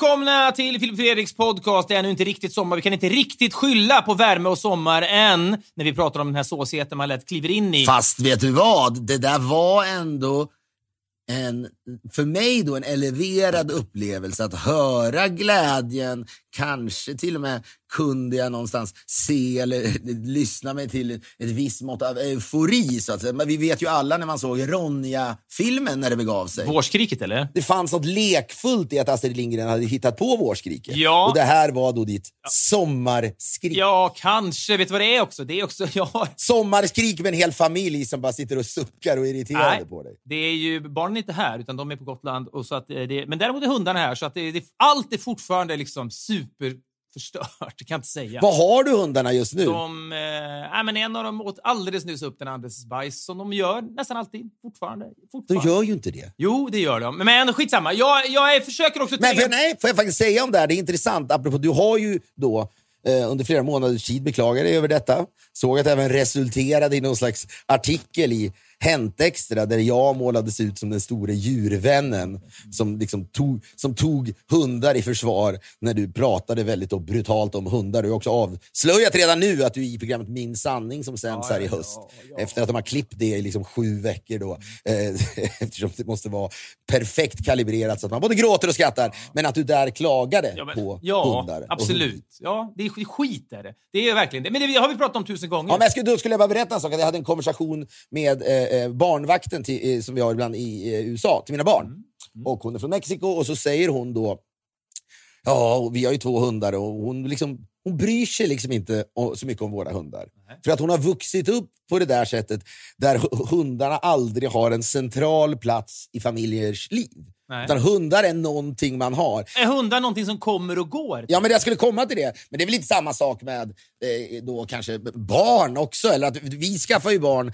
välkomna till Filip Fredriks podcast. Det är ännu inte riktigt sommar. Vi kan inte riktigt skylla på värme och sommar än när vi pratar om den här såsigheten man lätt kliver in i. Fast vet du vad? Det där var ändå en, för mig då en eleverad upplevelse att höra glädjen, kanske till och med kunde jag någonstans se eller lyssna mig till ett visst mått av eufori. Så att säga. Men vi vet ju alla när man såg Ronja-filmen när det begav sig. Vårskriket eller? Det fanns något lekfullt i att Astrid Lindgren hade hittat på vårskriket. Ja. Och det här var då ditt sommarskrik. Ja, kanske. Vet du vad det är också? Det är också... Ja. Sommarskrik med en hel familj som bara sitter och suckar och är irriterade Nej, på dig. det är ju... Barnen är inte här, utan de är på Gotland. Och så att eh, det, men däremot är hundarna här, så att det, det, allt är fortfarande liksom superförstört. Det kan jag inte säga. Vad har du hundarna just nu? De, eh, men en av dem åt alldeles nyss upp den andres bajs, som de gör nästan alltid. Fortfarande. De fortfarande. gör ju inte det. Jo, det gör de. Men skitsamma. Jag, jag försöker också... Men för, nej, får jag faktiskt säga om det här, det är intressant. Apropå, du har ju då under flera månaders tid beklagat dig över detta. Såg att det även resulterade i någon slags artikel i Hänt Extra där jag målades ut som den store djurvännen som, liksom tog, som tog hundar i försvar när du pratade väldigt brutalt om hundar. Du har också avslöjat redan nu att du är i programmet Min sanning som sänds Ja, här i höst. ja, ja. Efter att de har klippt det i liksom sju veckor då. Eh, eftersom det måste vara perfekt kalibrerat så att man både gråter och skrattar. Men att du där klagade men- på hundar. absolut. Ja, det är sk- skit är det. Det är verkligen det. Men det har vi pratat om tusen gånger. Ja, men jag skulle, då skulle jag bara berätta en sak. Jag hade en konversation med eh, eh, barnvakten till, eh, som vi har ibland i eh, USA till mina barn. Mm. Och Hon är från Mexiko och så säger hon då Ja, vi har ju två hundar och hon, liksom, hon bryr sig liksom inte så mycket om våra hundar. För att hon har vuxit upp på det där sättet där hu- hundarna aldrig har en central plats i familjers liv. Nej. Utan hundar är någonting man har. Är hundar någonting som kommer och går? Ja, men jag skulle komma till det. Men det är väl lite samma sak med eh, då kanske barn också. Eller att vi skaffar ju barn.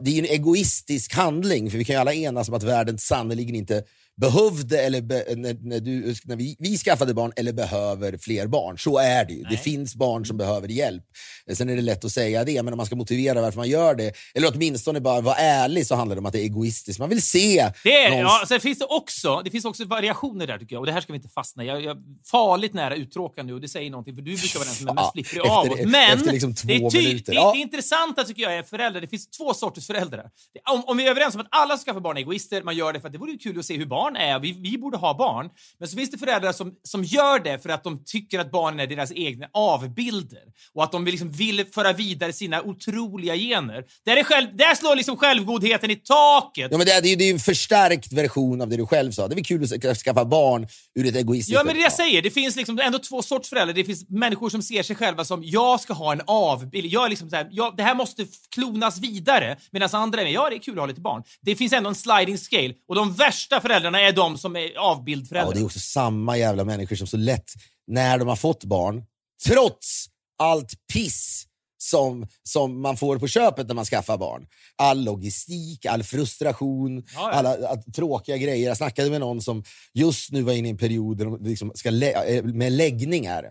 Det är en egoistisk handling, för vi kan ju alla enas om att världen sannerligen inte behövde, eller be, när, när, du, när vi, vi skaffade barn, eller behöver fler barn. Så är det ju. Det finns barn som behöver hjälp. Eh, Sen är det lätt att säga det, men om man ska motivera varför man gör det, eller åtminstone bara vara ärlig, så handlar det om att det är egoistiskt. Man vill se Det, är, någons- ja, sen finns det, också, det finns också variationer där tycker jag. Och det här ska vi inte fastna i. Jag, jag farligt nära uttråkad nu och det säger någonting för du brukar vara den som är mest flipprig av oss. Men efter liksom det, är ty- minuter. det, Ja. det intressanta tycker jag är föräldrar. Det finns två sorters föräldrar. Om, om vi är överens om att alla som skaffar barn är egoister, man gör det för att det vore ju kul att se hur barn är. Vi, vi borde ha barn. Men så finns det föräldrar som, som gör det för att de tycker att barnen är deras egna avbilder och att de vill, liksom vill föra vidare sina otroliga gener. Där, är själv, där slår liksom självgodheten i taket. Ja, men det, är, det är en förstärkt version av det du själv sa. Det är väl kul att ska- skaffa barn ur ett egoistiskt... Ja, men det jag säger. Det finns liksom ändå två sorts föräldrar. Det finns människor som ser sig själva som jag ska ha en avbild. Jag är liksom så här, jag, det här måste klonas vidare. Medan andra är med, ja det är kul att ha lite barn. Det finns ändå en sliding scale. Och de värsta föräldrarna är de som är Ja, avbildföräldrar. och det är också samma jävla människor som så lätt, när de har fått barn, trots allt piss som, som man får på köpet när man skaffar barn. All logistik, all frustration, Ja, ja. alla att, tråkiga grejer. Jag snackade med någon som just nu var inne i en period där de liksom ska lä- eh, med läggningar.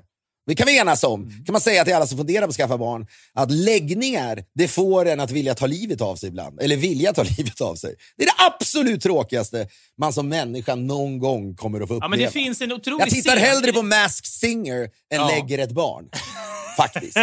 Det kan vi enas om. Mm. kan man säga till alla som funderar på att skaffa barn, att läggningar, det får en att vilja ta livet av sig ibland. Eller vilja ta livet av sig. Det är det absolut tråkigaste man som människa någon gång kommer att få uppleva. Ja, men det finns en otrolig Jag tittar hellre på Masked Singer än Ja. lägger ett barn. Faktiskt.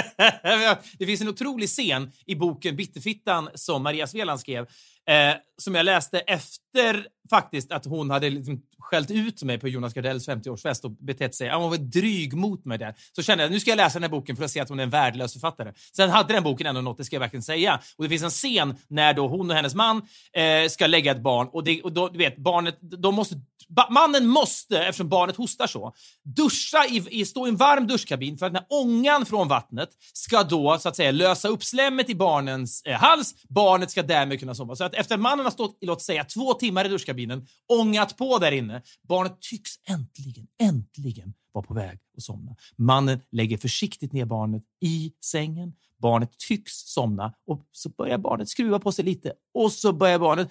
det finns en otrolig scen i boken Bitterfittan som Maria Sveland skrev, eh, som jag läste efter faktiskt att hon hade liksom skällt ut mig på Jonas Gardells 50-årsfest och betett sig. Hon var dryg mot mig där. Så kände jag nu ska jag läsa den här boken för att se att hon är en värdelös författare. Sen hade den boken ändå något, det ska jag verkligen säga. Och det finns en scen när då hon och hennes man eh, ska lägga ett barn och, det, och då, du vet, barnet, de måste Ba- mannen måste, eftersom barnet hostar så, duscha i, i, stå i en varm duschkabin för att när ångan från vattnet ska då så att säga lösa upp slemmet i barnens eh, hals. Barnet ska därmed kunna sova. Så att efter mannen har stått i låt säga två timmar i duschkabinen, ångat på där inne, barnet tycks äntligen, äntligen var på väg att somna. Mannen lägger försiktigt ner barnet i sängen. Barnet tycks somna och så börjar barnet skruva på sig lite och så börjar barnet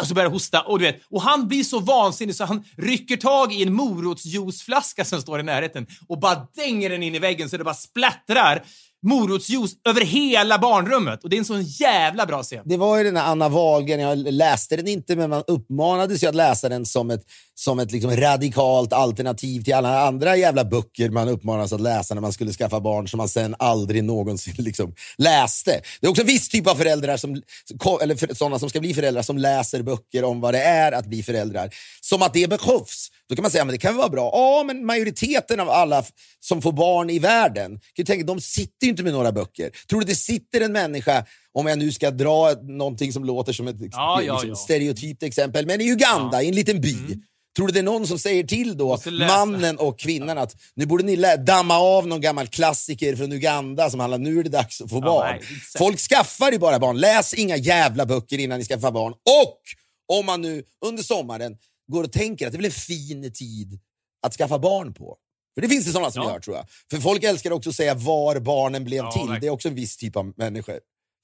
och så börjar det hosta och du vet och han blir så vansinnig så han rycker tag i en morotsjuiceflaska som står i närheten och bara dänger den in i väggen så det bara splattrar morotsjuice över hela barnrummet. Och det är en sån jävla bra scen. Det var ju den här Anna Wahlgren, jag läste den inte, men man uppmanades ju att läsa den som ett, som ett liksom radikalt alternativ till alla andra jävla böcker man uppmanas att läsa när man skulle skaffa barn som man sen aldrig någonsin liksom läste. Det är också en viss typ av föräldrar, som, eller sådana som ska bli föräldrar, som läser böcker om vad det är att bli föräldrar. Som att det behövs. Då kan man säga att det kan vara bra. Ja, men majoriteten av alla som får barn i världen, kan tänka, de sitter ju inte med några böcker. Tror du det sitter en människa, om jag nu ska dra någonting som låter som ett ja, ja, liksom, ja. stereotypt exempel, men i Uganda, i en liten by. Mm. Tror du det är någon som säger till då mannen och kvinnan att nu borde ni damma av någon gammal klassiker från Uganda som handlar nu är det dags att få barn. Nej, Folk skaffar ju bara barn. Läs inga jävla böcker innan ni skaffar barn. Och om man nu under sommaren går och tänker att det är en fin tid att skaffa barn på. För det finns det sådana som ja. gör tror jag. För folk älskar också att säga var barnen blev ja, till. Det är också en viss typ av människor.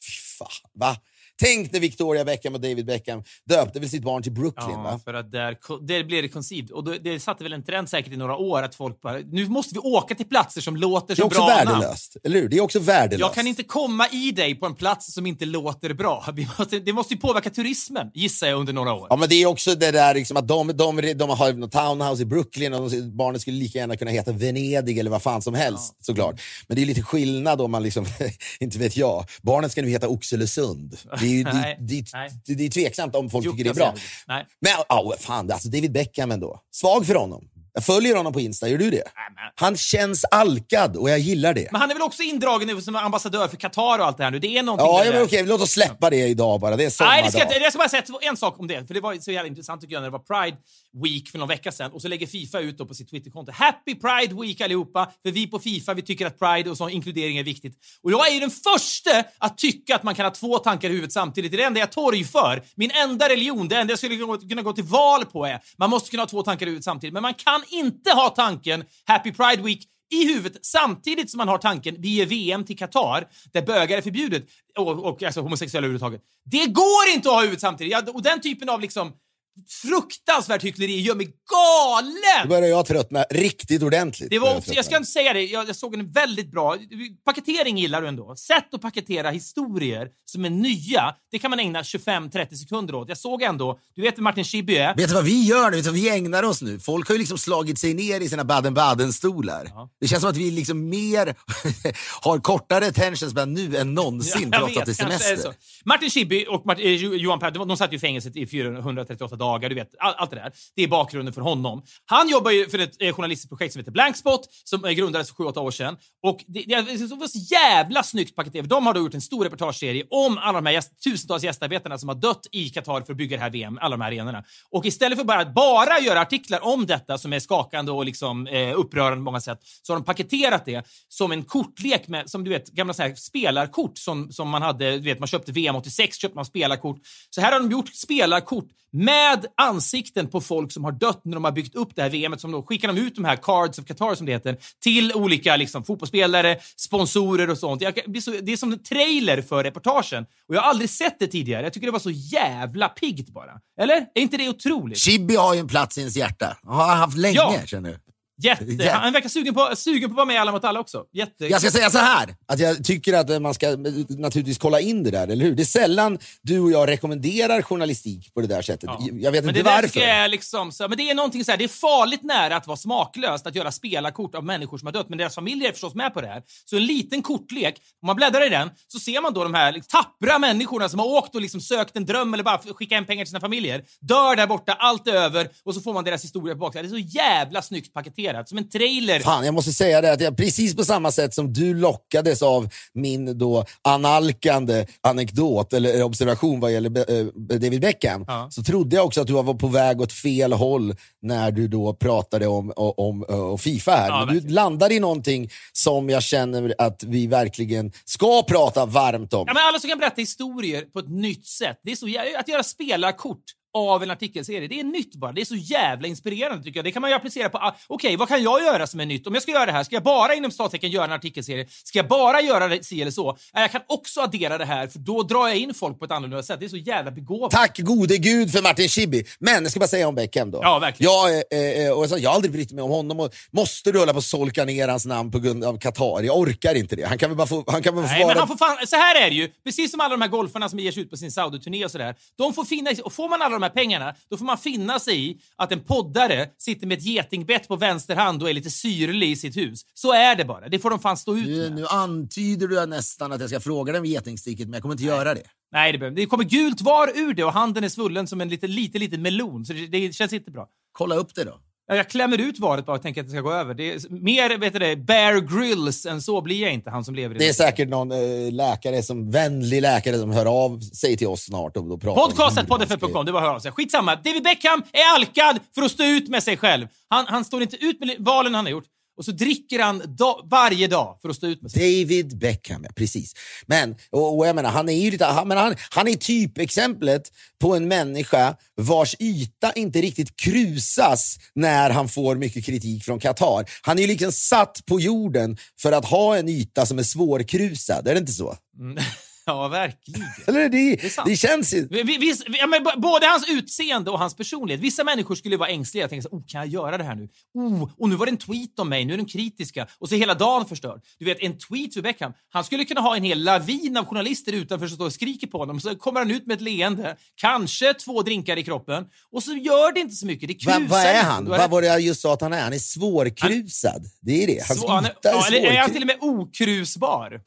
Fy fan, va? Tänk när Victoria Beckham och David Beckham döpte väl sitt barn till Brooklyn. Ja, va? för att där, där blev det conceived. Och då, det satte väl en trend säkert i några år att folk bara, nu måste vi åka till platser som låter så bra. Det är också värdelöst, eller hur? Det är också värdelöst. Jag kan inte komma i dig på en plats som inte låter bra. Måste, det måste ju påverka turismen, gissar jag, under några år. Ja, men det är också det där liksom att de, de, de, de har något townhouse i Brooklyn och de, barnen skulle lika gärna kunna heta Venedig eller vad fan som helst, ja. såklart. Men det är lite skillnad om man liksom, inte vet jag, barnen ska nu heta Oxelösund. Det är ju, det, det, det, det är tveksamt om folk tycker det är bra. Men oh, fan, alltså David Beckham ändå. Svag för honom. Jag följer honom på Insta, gör du det? Han känns alkad och jag gillar det. Men han är väl också indragen nu som ambassadör för Qatar och allt det här nu? Det är någonting Ja, ja men okej, låt oss släppa det idag bara. Det är sommardag. Nej, det ska, jag ska bara säga en sak om det, för det var så jävla intressant tycker jag när det var Pride Week för någon vecka sedan och så lägger Fifa ut då på sitt Twitterkonto Happy Pride Week allihopa, för vi på Fifa vi tycker att Pride och så inkludering är viktigt. Och jag är ju den första att tycka att man kan ha två tankar i huvudet samtidigt. Det är det enda jag torgför. Min enda religion, det enda jag skulle kunna gå till val på är man måste kunna ha två tankar i huvudet samtidigt, men man kan inte ha tanken Happy Pride Week i huvudet samtidigt som man har tanken vi ger VM till Qatar där bögar är förbjudet och, och alltså homosexuella överhuvudtaget. Det går inte att ha huvudet samtidigt. Ja, och den typen av liksom fruktansvärt hyckleri gör mig galen! Då börjar jag tröttna riktigt ordentligt. Det var också, jag ska inte säga det, jag, jag, såg en väldigt bra... Paketering gillar du ändå. Sätt att paketera historier som är nya, det kan man ägna 25-30 sekunder åt. Jag såg ändå, du vet Martin Schibbye är? Vet du vad vi gör nu? Vet du vad vi ägnar oss nu? Folk har ju liksom slagit sig ner i sina Baden-Baden-stolar. Ja. Det känns som att vi liksom mer har kortare attention span nu än någonsin, ja, trots vet, att det är semester. Är Martin Schibbye och Martin, eh, Johan Per, de, de satt ju i fängelset i 438 dagar dagar, du vet, all, allt det där. Det är bakgrunden för honom. Han jobbar ju för ett eh, journalistiskt projekt som heter Blankspot som eh, grundades för 7-8 år sedan. Och det, det, det var så jävla snyggt paketerat. De har då gjort en stor reportageserie om alla de här gäst, tusentals gästarbetarna som har dött i Qatar för att bygga det här VM, alla de här arenorna. Och istället för bara att bara göra artiklar om detta som är skakande och liksom, eh, upprörande på många sätt, så har de paketerat det som en kortlek med, som du vet, gamla så här spelarkort som, som man hade, du vet, man köpte VM 86, köpte man spelarkort. Så här har de gjort spelarkort med ansikten på folk som har dött när de har byggt upp det här VMet. Som då skickar de ut de här Cards of Qatar som det heter till olika liksom, fotbollsspelare, sponsorer och sånt. det är som en trailer för reportagen. Och jag har aldrig sett det tidigare. Jag tycker det var så jävla piggt bara. Eller? Är inte det otroligt? Chibi har ju en plats i ens hjärta. Har haft länge, ja. känner du. Jätte. Han verkar sugen på, sugen på att vara med i Alla mot alla också. Jätte. Jag ska säga så här, att jag tycker att man ska naturligtvis kolla in det där, eller hur? Det är sällan du och jag rekommenderar journalistik på det där sättet. Ja. Jag vet men inte det varför. Är liksom så, men det är någonting så här, det är farligt nära att vara smaklöst att göra spelarkort av människor som har dött, men deras familjer är förstås med på det här. Så en liten kortlek, om man bläddrar i den, så ser man då de här liksom, tappra människorna som har åkt och liksom sökt en dröm eller bara skickat hem pengar till sina familjer. Dör där borta, allt är över och så får man deras historia på baksidan. Det är så jävla snyggt paketerat, som en trailer. Fan, jag måste säga det att jag, precis på samma sätt som du lockades av min då analkande anekdot eller observation vad gäller äh, David Beckham, ja. så trodde jag också att du var på väg åt fel håll när du då pratade om, om, om Fifa här. Ja, Men du landade i någonting som jag känner att vi verkligen ska prata varmt om. Ja, men alla som kan berätta historier på ett nytt sätt. Det är så, att göra spelarkort av en artikelserie. Det är nytt bara. Det är så jävla inspirerande tycker jag. Det kan man ju applicera på... Okej, vad kan jag göra som är nytt? Om jag ska göra det här, ska jag bara inom citattecken göra en artikelserie? Ska jag bara göra det si eller så? Nej, Jag kan också addera det här, för då drar jag in folk på ett annorlunda sätt. Det är så jävla begåvat. Tack gode gud för Martin Schibbye. Men jag ska bara säga om Beckham då. Ja, verkligen. Jag, eh, eh, och jag, sa, jag har aldrig brytt mig om honom. Och måste du hålla på och solka ner hans namn på grund av Qatar? Jag orkar inte det. Han kan väl bara få, han kan väl få Nej, vara... men han får fan, så här är det ju. Precis som alla de här golfarna som ger sig ut på sin Saudi-turné och sådär. De får finna och får man alla de här pengarna, då får man finna sig i att en poddare sitter med ett getingbett på vänster hand och är lite syrlig i sitt hus. Så är det bara. Det får de fan stå ut Nu, med. nu antyder du nästan att jag ska fråga dig om getingsticket, men jag kommer inte göra det. Nej, det, behöver- det kommer gult var ur det och handen är svullen som en liten, liten, liten melon. Så det, det känns inte bra. Kolla upp det då. Ja, Jag klämmer ut varet bara och tänker att det ska gå över. Det är mer vet du det, Bear Grylls än så blir jag inte, han som lever i Det är säkert någon eh, läkare som, vänlig läkare som hör av sig till oss snart. Pratar om ska- Podcastet.poddfm.com, det var hör av sig. Skitsamma. David Beckham är alkad för att stå ut med sig själv. Han, han står inte ut med valen han har gjort. Och så dricker han da- varje dag för att stå ut med sig. David Beckham, ja, precis. Men, och, och jag menar, han är ju lite, han, men han, han är typexemplet på en människa vars yta inte riktigt krusas när han får mycket kritik från Qatar. Han är ju liksom satt på jorden för att ha en yta som är svårkrusad, är det inte så? Mm. Ja, verkligen. Eller det, är det, sant. känns ju... Ja, men både hans utseende och hans personlighet. Vissa människor skulle vara ängsliga och tänka så, oh, kan jag göra det här nu? Oh, och nu var det en tweet om mig, nu är de kritiska. Och så är hela dagen förstörd. Du vet, en tweet för Beckham. Han skulle kunna ha en hel lavin av journalister utanför som står och skriker på honom. Så kommer han ut med ett leende, kanske två drinkar i kroppen och så gör det inte så mycket. Det krusar Va, vad är han? Är Vad det- var det jag just sa att han är? Han är svårkrusad. Det är det. Hans Så han är, är ja, eller är han till och med okrusbar?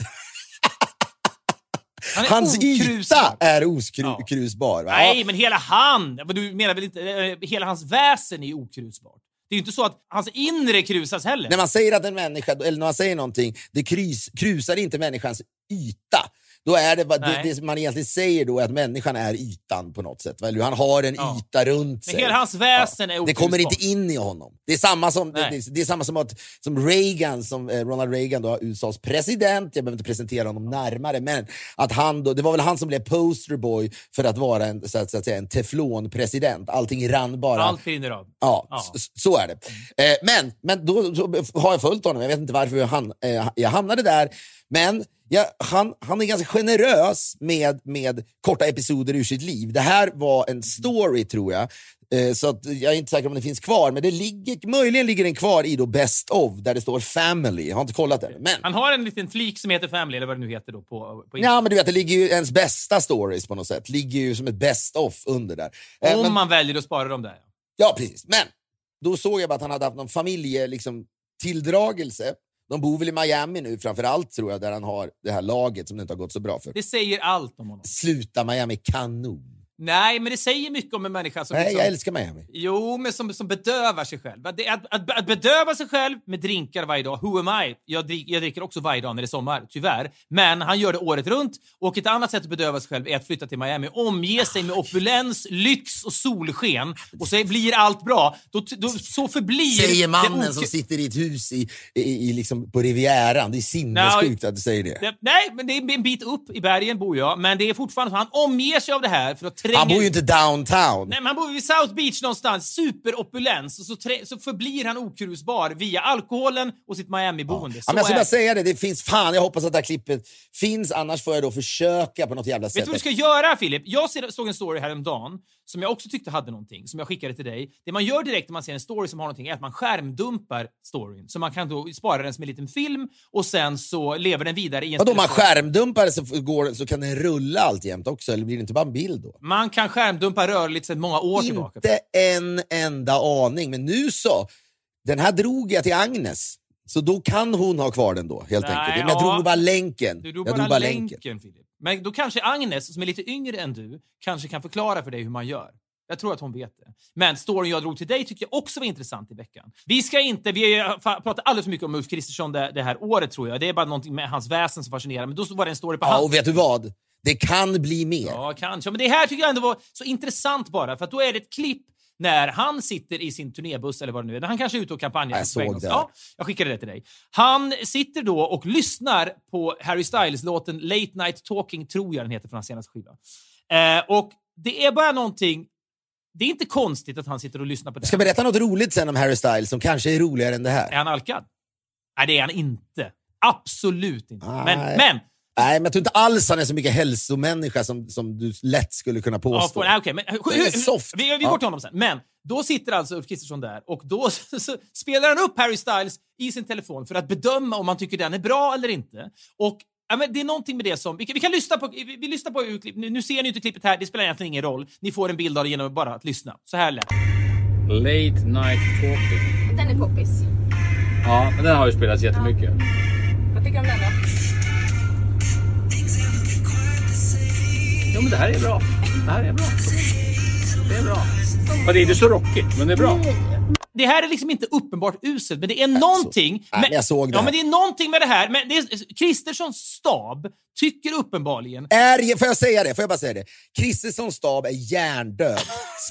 Han Hans yta är Ja. okrusbar. va? Nej, men hela han! Du menar väl inte... eh, Hela hans väsen är okrusbart. Det är ju inte så att hans inre krusas heller. När man säger att en människa, eller när man säger någonting, det krus, krusar inte människans yta. Då är det, det, det man egentligen säger då är att människan är ytan på något sätt. Eller? Han har en Ja. yta runt Men sig. hela hans väsen är Det okrusbart. kommer inte in i honom. Det är samma som, det, det, det är samma som, att, som Reagan, som eh, Ronald Reagan, då, USAs president. Jag behöver inte presentera honom närmare, men att han då, det var väl han som blev posterboy för att vara en, så att, så att säga, en teflonpresident. Allting rann bara Allt rinner av. Ja, Ja. s- så är det. Eh, men men då, så har jag följt honom. Jag vet inte varför han, eh, jag hamnade där. Men jag, han, han är ganska generös med, med korta episoder ur sitt liv. Det här var en story, tror jag. Eh, så att jag är inte säker om det finns kvar, men det ligger, möjligen ligger den kvar i då Best of, där det står Family. Jag har inte kollat det. Men, Han har en liten flik som heter Family, eller vad det nu heter då på, på ja, men du vet, det ligger ju ens bästa stories på något sätt. ligger ju som ett Best of under där. Eh, Om men- man väljer att spara dem där. Ja, precis. Men då såg jag bara att han hade haft någon familje, liksom, tilldragelse. De bor väl i Miami nu framför allt tror jag, där han har det här laget som det inte har gått så bra för. Det säger allt om honom. Sluta Miami kanon. Nej, men det säger mycket om en människa som... Nej, liksom- jag älskar Miami. Jo, men som, som bedövar sig själv. Att, att, att, bedöva sig själv med drinkar varje dag. Who am I? Jag, drick, jag dricker också varje dag när det är sommar, tyvärr. Men han gör det året runt. Och ett annat sätt att bedöva sig själv är att flytta till Miami. Omge sig med opulens, lyx och solsken. Och så blir allt bra. Då, då, så förblir... Säger mannen som sitter i ett hus i, i, i liksom på Rivieran. Det är sinnessjukt att du säger det. Det, nej, men det är en bit upp i bergen bor jag. Men det är fortfarande så. Han omger sig av det här för att Han bor ju inte downtown. Nej, men han bor vid South Beach någonstans, superopulens, och så, trä- så förblir han okrusbar via alkoholen och sitt Miami-boende. Ja, men jag ska bara säga det, det finns fan, jag hoppas att det här klippet finns, annars får jag då försöka på något jävla Vet sätt. du vad du ska göra, Filip? Jag såg en story häromdagen som jag också tyckte hade någonting, som jag skickade till dig. Det man gör direkt när man ser en story som har någonting är att man skärmdumpar storyn. Så man kan då spara den som en liten film och sen så lever den vidare i en Vadå, man skärmdumpar så, går, så kan den rulla alltjämt också, eller blir det inte bara en bild då? Man kan skärmdumpa rörligt sedan många år tillbaka. Inte en enda aning, men nu så. Den här drog jag till Agnes. Så då kan hon ha kvar den då, helt Nej, enkelt. Men jag ja. drog bara länken. Du drog jag bara, länken, Filip. Men då kanske Agnes, som är lite yngre än du, kanske kan förklara för dig hur man gör. Jag tror att hon vet det. Men storyn jag drog till dig tycker jag också var intressant i veckan. Vi ska inte, vi pratat alldeles för mycket om Ulf Kristersson det, det här året tror jag. Det är bara någonting med hans väsen som fascinerar. Men då var det en story på Ja, han. och vet du vad? Det kan bli mer. Ja, kanske. Men det här tycker jag ändå var så intressant bara, för att då är det ett klipp när han sitter i sin turnébuss eller vad det nu är. Han kanske är ute och kampanjar. Jag såg det. Ja, jag skickade det till dig. Han sitter då och lyssnar på Harry Styles-låten Late Night Talking, tror jag den heter, från hans senaste skiva. Eh, och det är bara någonting det är inte konstigt att han sitter och lyssnar på det. Jag ska berätta något roligt sen om Harry Styles som kanske är roligare än det här. Är han alkad? Nej, det är han inte. Absolut inte. Nej. Men, men Nej, men jag tror inte alls han är så mycket hälsomänniska som, som du lätt skulle kunna Ja, påstå. nej, okej, men, soft. Vi, vi Ja. går till honom sen. Men då sitter alltså Ulf Kristersson där och då så, så spelar han upp Harry Styles i sin telefon för att bedöma om man tycker den är bra eller inte. Och ja, men det är någonting med det som... Vi kan, vi kan lyssna på... Vi, vi lyssnar på nu, nu ser ni inte klippet här, det spelar egentligen ingen roll. Ni får en bild av det genom bara att lyssna. Så här lät. Late Night Talking. Den är poppis. Ja, men den har ju spelats jättemycket. Vad Ja, men det här är bra. Det här är bra. Det är bra. Och det är inte så rockigt, men det är bra. Det här är liksom inte uppenbart uselt, men det är någonting... Nej, men jag såg det Ja, men det är någonting med det här. Men det är, Kristerssons stab tycker uppenbarligen Är, får jag säga det? Får jag bara säga det? Kristerssons stab är hjärndöd.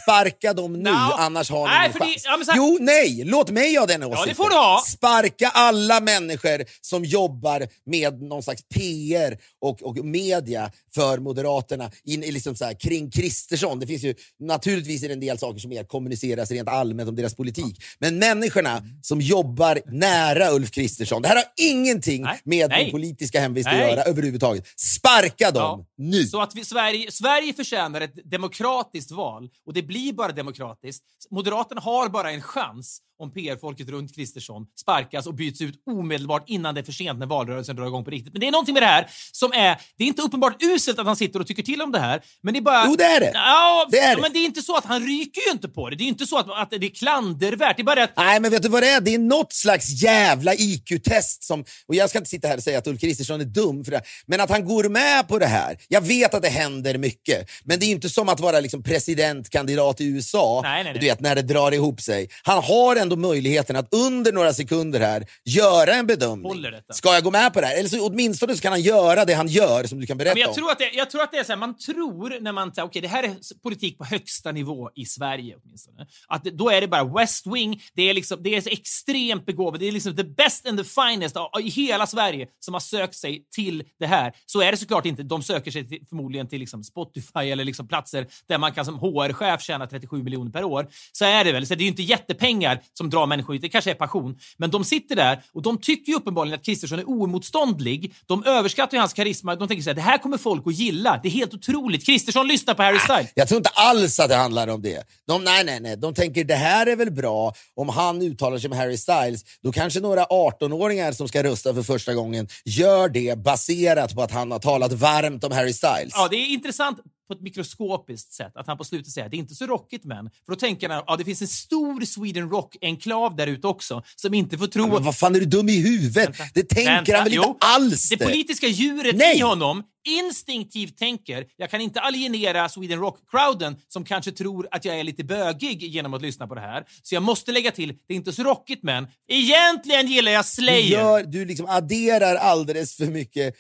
Sparka dem nu, No. annars har ni Nej, ingen för det- chans. ja, här- Jo, nej! Låt mig ha den åsikten. det får du ha. Sparka alla människor som jobbar med någon slags PR och, och media för Moderaterna in, liksom så här, kring Kristersson. Det finns ju naturligtvis en del saker som mer kommuniceras rent allmänt om deras politik. Men människorna som jobbar nära Ulf Kristersson, det här har ingenting Nej. med Nej. politiska hemvist att göra överhuvudtaget. Sparka dem Ja. nu! Så att vi, Sverige, Sverige förtjänar ett demokratiskt val och det blir bara demokratiskt. Moderaterna har bara en chans om PR-folket runt Kristersson sparkas och byts ut omedelbart innan det är för sent när valrörelsen drar igång på riktigt. Men det är någonting med det här som är... Det är inte uppenbart uselt att han sitter och tycker till om det här, men det är bara... Jo, det är det. Ja, Det är det. men det är inte så att han ryker ju inte på det. Det är inte så att, att det är klandervärt. Det är bara att Nej, men vet du vad det är? Det är något slags jävla IQ-test som... Och jag ska inte sitta här och säga att Ulf Kristersson är dum för det, men att han går med på det här. Jag vet att det händer mycket, men det är inte som att vara liksom presidentkandidat i USA, Nej, nej, nej. du vet, när det drar ihop sig. Han har ändå möjligheten att under några sekunder här göra en bedömning. Ska jag gå med på det här? Eller så åtminstone så kan han göra det han gör, som du kan berätta Men jag om. tror, att det, jag tror att det är så här, man tror när man säger okej det här är politik på högsta nivå i Sverige åtminstone. Att då är det bara West Wing, det är, liksom, det är extremt begåvat, det är liksom the best and the finest av, i hela Sverige som har sökt sig till det här. Så är det såklart inte. De söker sig till, förmodligen till liksom Spotify eller liksom platser där man kan som HR-chef tjäna 37 miljoner per år. Så är det väl. Så det är ju inte jättepengar som drar människor hit, det kanske är passion. Men de sitter där och de tycker ju uppenbarligen att Kristersson är oemotståndlig. De överskattar ju hans karisma. De tänker så här, det här kommer folk att gilla. Det är helt otroligt. Kristersson lyssnar på Harry Styles. Jag tror inte alls att det handlar om det. De, nej, nej, nej. De tänker det här är väl bra om han uttalar sig med Harry Styles. Då kanske några 18-åringar som ska rösta för första gången gör det baserat på att han har talat varmt om Harry Styles. Ja, det är intressant på ett mikroskopiskt sätt att han på slutet säger att det är inte så rockigt men. För då tänker han att ja, det finns en stor Sweden Rock-enklav där ute också som inte får tro Men vad fan, är du dum i huvudet? Det tänker Vänta, han väl jo. inte alls? Det politiska djuret Nej. i honom instinktivt tänker jag kan inte alienera Sweden Rock-crowden som kanske tror att jag är lite bögig genom att lyssna på det här. Så jag måste lägga till, det är inte så rockigt men egentligen gillar jag Du, Slayer. gör, du liksom adderar alldeles för mycket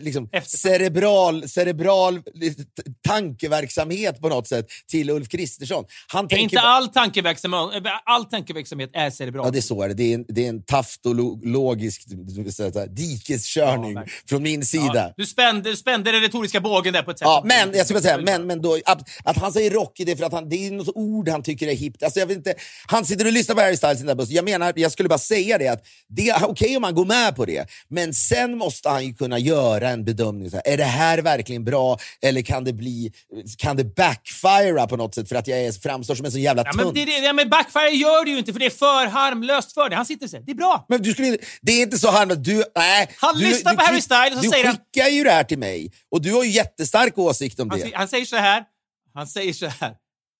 liksom, cerebral, cerebral tankeverksamhet på något sätt till Ulf Kristersson. Han Det är tänker inte all tankeverksamhet, all tankeverksamhet är cerebral. Ja, det är så det. Är en, det är en taftologisk dikeskörning Ja, från min sida. Ja, du spände, du spände den retoriska bågen där på ett sätt. Ja, men jag skulle säga, men, men då, att, att han säger rockig, det är för att han, det är något ord han tycker är hippt. Alltså, jag vet inte, han sitter och lyssnar på Harry Styles i den där bussen. Jag menar, jag skulle bara säga det att det är okej om han går med på det, men sen måste han ju kunna göra en bedömning. Så här, är det här verkligen bra eller kan det bli, kan det backfira på något sätt för att jag är, framstår som en så jävla Ja, tunt? men, det, det, ja, men backfire gör det ju inte för det är för harmlöst för det. Han sitter och säger det är bra. Men du skulle, det är inte så harmlöst. Du, nej, Han du, lyssnar du, på Harry Styles och du säger han- skickar ju det här till mig och du har ju jättestark åsikt om Han, det. han säger så här. Han säger så här.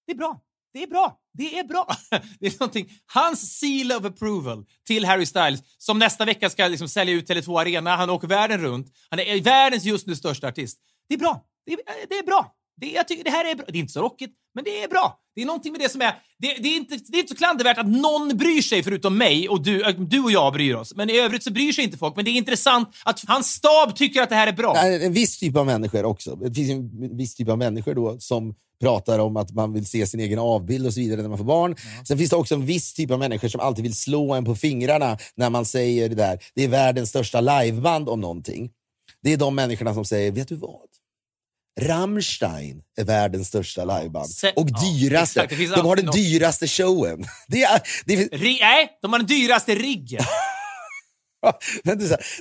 Det är bra. Det är bra. Det är bra. Det är någonting. Hans seal of approval till Harry Styles som nästa vecka ska liksom sälja ut Tele2 Arena. Han åker världen runt. Han är världens just nu största artist. Det är bra. Det är, eh, det är bra. Det, jag tycker det här är bra. Det är inte så rockigt, men det är bra. Det är någonting med det som är... Det, det, är, inte, det är inte så klandervärt att någon bryr sig förutom mig och du, äh, du och jag bryr oss. Men i övrigt så bryr sig inte folk. Men det är intressant att hans stab tycker att det här är bra. Nej, en viss typ av människor också. Det finns en viss typ av människor då som pratar om att man vill se sin egen avbild och så vidare när man får barn. Sen finns det också en viss typ av människor som alltid vill slå en på fingrarna när man säger det där. Det är världens största liveband om någonting. Det är de människorna som säger, vet du vad? Rammstein är världens största liveband. Se- Och ja, dyraste. finns de har den dyraste showen. Det är, det är, nej, de har den dyraste riggen.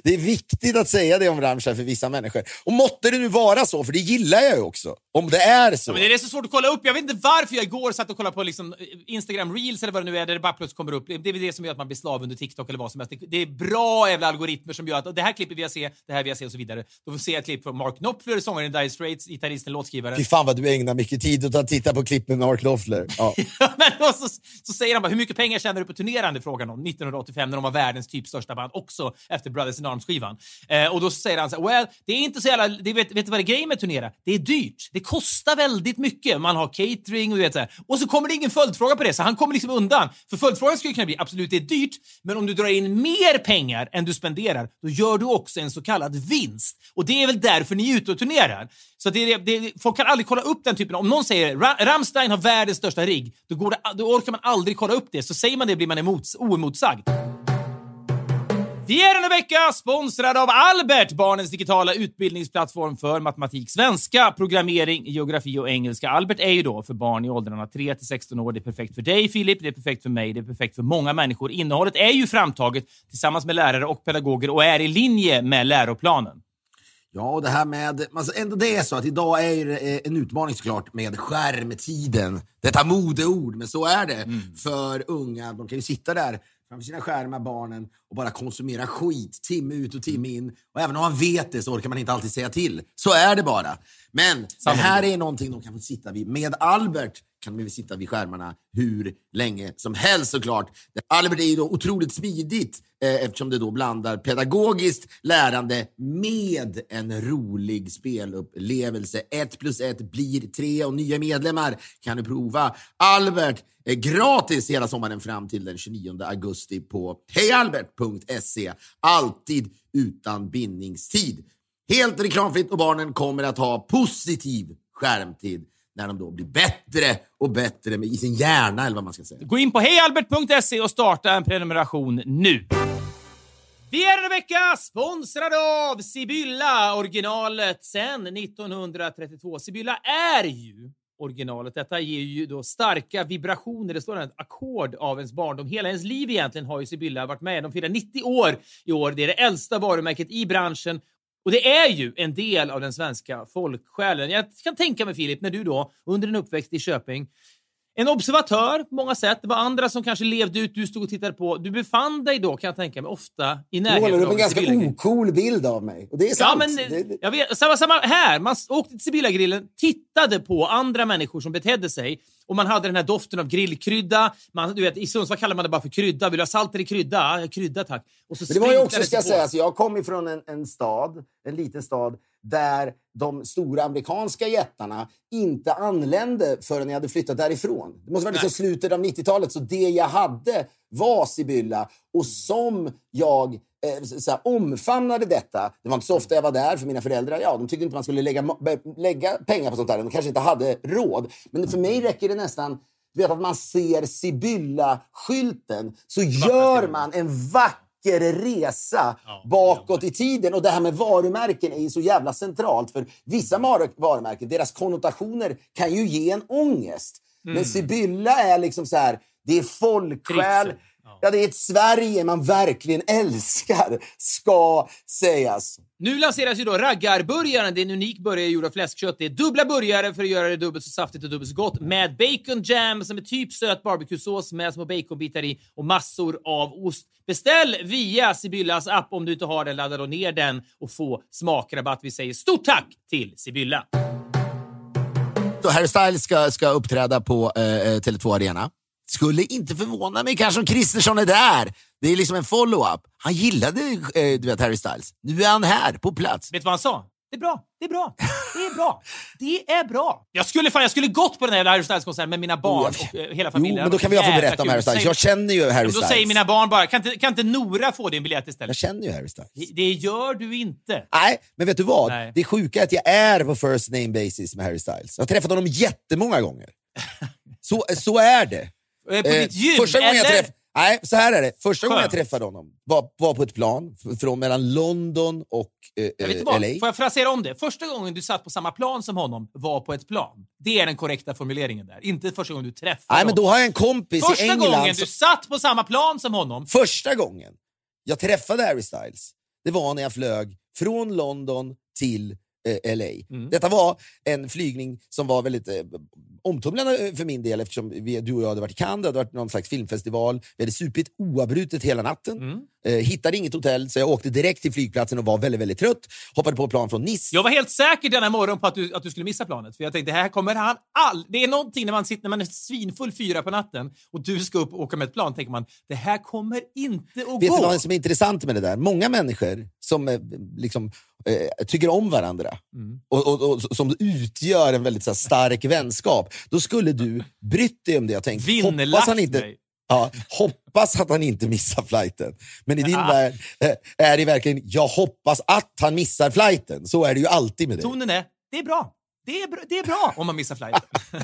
Det, är viktigt att säga det om Rammstein för vissa människor. Och måtte det nu vara så, för det gillar jag ju också. Om det är så. Ja, men det är så svårt att kolla upp. Jag vet inte varför jag igår satt och kollade på liksom eh, Instagram Reels eller vad det nu är, där det bara plötsligt kommer upp. Det är väl det som gör att man blir slav under TikTok eller vad som helst. Det- är bra jävla algoritmer som gör att det här klippet vill jag se, det här vill jag se och så vidare. Då ser jag ett klipp från Mark Knopfler, sångaren i Dire Straits, gitarristen, låtskrivaren. Fy fan vad du ägnar mycket tid åt att titta på klipp med Mark Knopfler. Ja. Men då så, så säger han bara, hur mycket pengar tjänar du på turnerande? Frågan om 1985 när de var världens typ största band, också efter Brothers in Arms-skivan. Eh, och då säger han så här, well, det är inte så jävla, det, vet, vet du vad det är grejen med turnera? Det är dyrt. Det kostar väldigt mycket. Man har catering och du vet så här. Och så kommer det ingen följdfråga på det, så han kommer liksom undan. För följdfrågan skulle kunna bli, absolut det är dyrt, men om du drar in mer pengar än du spenderar, då gör du också en så kallad vinst. Och det är väl därför ni är ute och turnerar. Så det, det, folk kan aldrig kolla upp den typen av... Om någon säger Rammstein har världens största rigg, då, går det, då orkar man aldrig kolla upp det. Så säger man det blir man emot, oemotsagd. Vi är denna vecka sponsrade av Albert, barnens digitala utbildningsplattform för matematik, svenska, programmering, geografi och engelska. Albert är ju då för barn i åldrarna 3 till 16 år. Det är perfekt för dig Filip, det är perfekt för mig, det är perfekt för många människor. Innehållet är ju framtaget tillsammans med lärare och pedagoger och är i linje med läroplanen. Ja, och det här med... Alltså ändå det är så att idag är ju det, eh, en utmaning såklart med skärmtiden. Detta modeord, men så är det för unga. De kan ju sitta där framför sina skärmar, barnen, och bara konsumera skit timme ut och timme in. Och även om man vet det så orkar man inte alltid säga till. Så är det bara. Men det här är någonting de kan få sitta vid. Med Albert kan de sitta vid skärmarna hur länge som helst såklart. Albert är ju då otroligt smidigt eh, eftersom det då blandar pedagogiskt lärande med en rolig spelupplevelse. Ett plus ett blir tre och nya medlemmar kan du prova. Albert är gratis hela sommaren fram till den 29 augusti på hejalbert.se. Alltid utan bindningstid. Helt reklamfritt och barnen kommer att ha positiv skärmtid när de då blir bättre och bättre i sin hjärna, eller vad man ska säga. Gå in på hejalbert.se och starta en prenumeration nu. Vi är denna vecka sponsrade av Sibylla, originalet sedan 1932. Sibylla är ju originalet. Detta ger ju då starka vibrationer. Det står ett ackord av ens barndom. Hela ens liv egentligen har ju Sibylla varit med. De firar 90 år i år. Det är det äldsta varumärket i branschen. Och det är ju en del av den svenska folksjälen. Jag kan tänka mig Filip, när du då under din uppväxt i Köping en observatör på många sätt. Det var andra som kanske levde ut, du stod och tittade på. Du befann dig då, kan jag tänka mig, ofta i närheten av en ganska ocool bild av mig. Och det är Ja, sant. men det, det, jag vet, samma, samma här. Man åkte till Sibylla-grillen, tittade på andra människor som betedde sig och man hade den här doften av grillkrydda. Man, du vet, I Sundsvall kallar man det bara för krydda. Vill du ha salt eller krydda? Ja, krydda tack. Och så Men det var ju också, ska jag säga, alltså jag kom ifrån en, en stad, en liten stad, där de stora amerikanska jättarna inte anlände förrän jag hade flyttat därifrån. Det måste vara liksom slutet av 90-talet, så det jag hade var Sibylla. Och som jag eh, så här, omfamnade detta. Det var inte så ofta jag var där, för mina föräldrar ja, de tyckte inte man skulle lägga, lägga pengar på sånt där. De kanske inte hade råd. Men för mig räcker det nästan du vet, att man ser Sibylla-skylten, så gör man en vacker resa bakåt i tiden. Och det här med varumärken är ju så jävla centralt. För vissa mar- varumärken, deras konnotationer kan ju ge en ångest. Men Sibylla är liksom så här, det är folksjäl. Ja, det är ett Sverige man verkligen älskar, ska sägas. Nu lanseras ju då raggarburgaren. Det är en unik burgare gjord av fläskkött. Det är dubbla burgare för att göra det dubbelt så saftigt och dubbelt så gott. Med bacon jam som är typ söt barbecuesås med små baconbitar i och massor av ost. Beställ via Sibyllas app om du inte har den. Ladda då ner den och få smakrabatt. Vi säger stort tack till Sibylla. Harry Styles ska, ska uppträda på eh, eh, Tele2 Arena. Skulle inte förvåna mig kanske om Kristersson är där. Det är liksom en follow-up. Han gillade eh, du vet, Harry Styles. Nu är han här, på plats. Vet du vad han sa? Det är bra, det är bra, det är bra, det är bra. Jag skulle fan, jag skulle gått på den här Harry Styles-konserten med mina barn och eh, hela Jo, familjen. men då kan vi få berätta om. Harry Styles. Jag känner ju Harry Då Styles. säger mina barn bara, kan inte, kan inte Nora få din biljett Jag istället? känner ju Harry Styles. Det gör du inte. Nej, men vet du vad? Nej. Det sjuka är att jag är på first name basis med Harry Styles. Jag har träffat honom jättemånga gånger. Så, så är det. Eh, På Eh, ditt gym, första gången jag eller? träff- Nej, så här är det. Första gången jag träffade honom var, var på ett plan från mellan London och eh, Jag vet eh, vad. LA. Får jag frasera om det? Första gången du satt på samma plan som honom var på ett plan. Det är den korrekta formuleringen där. Inte första gången du träffade Nej, men honom. då har jag en kompis Första i England. gången som- du satt på samma plan som honom. Första gången jag träffade Harry Styles, det var när jag flög från London till eh, LA. Mm. Detta var en flygning som var väldigt eh, omtumlande för min del eftersom vi, du och jag hade varit i Cannes, det hade varit någon slags filmfestival. Vi hade supit oavbrutet hela natten. Mm. Eh, hittade inget hotell, så jag åkte direkt till flygplatsen och var väldigt, väldigt trött. Hoppade på plan från Nice. Jag var helt säker denna morgon på att du, att du skulle missa planet. För jag tänkte, här kommer han all... Det är någonting när man sitter när man är svinfull fyra på natten och du ska upp och åka med ett plan, tänker man, det här kommer inte att Vet gå. du vad som är intressant med det där? Många människor som eh, liksom, eh, tycker om varandra Mm. och, och, och som utgör en väldigt här, stark vänskap, då skulle du brytt dig om det och tänkt, Vinnlagt hoppas, han inte, mig. Ja, hoppas att han inte missar flighten. Men i din Ja. värld eh, är det verkligen, jag hoppas att han missar flighten. Så är det ju alltid med dig. Tonen är, det är bra. Det är, bra. det är bra om man missar flighten.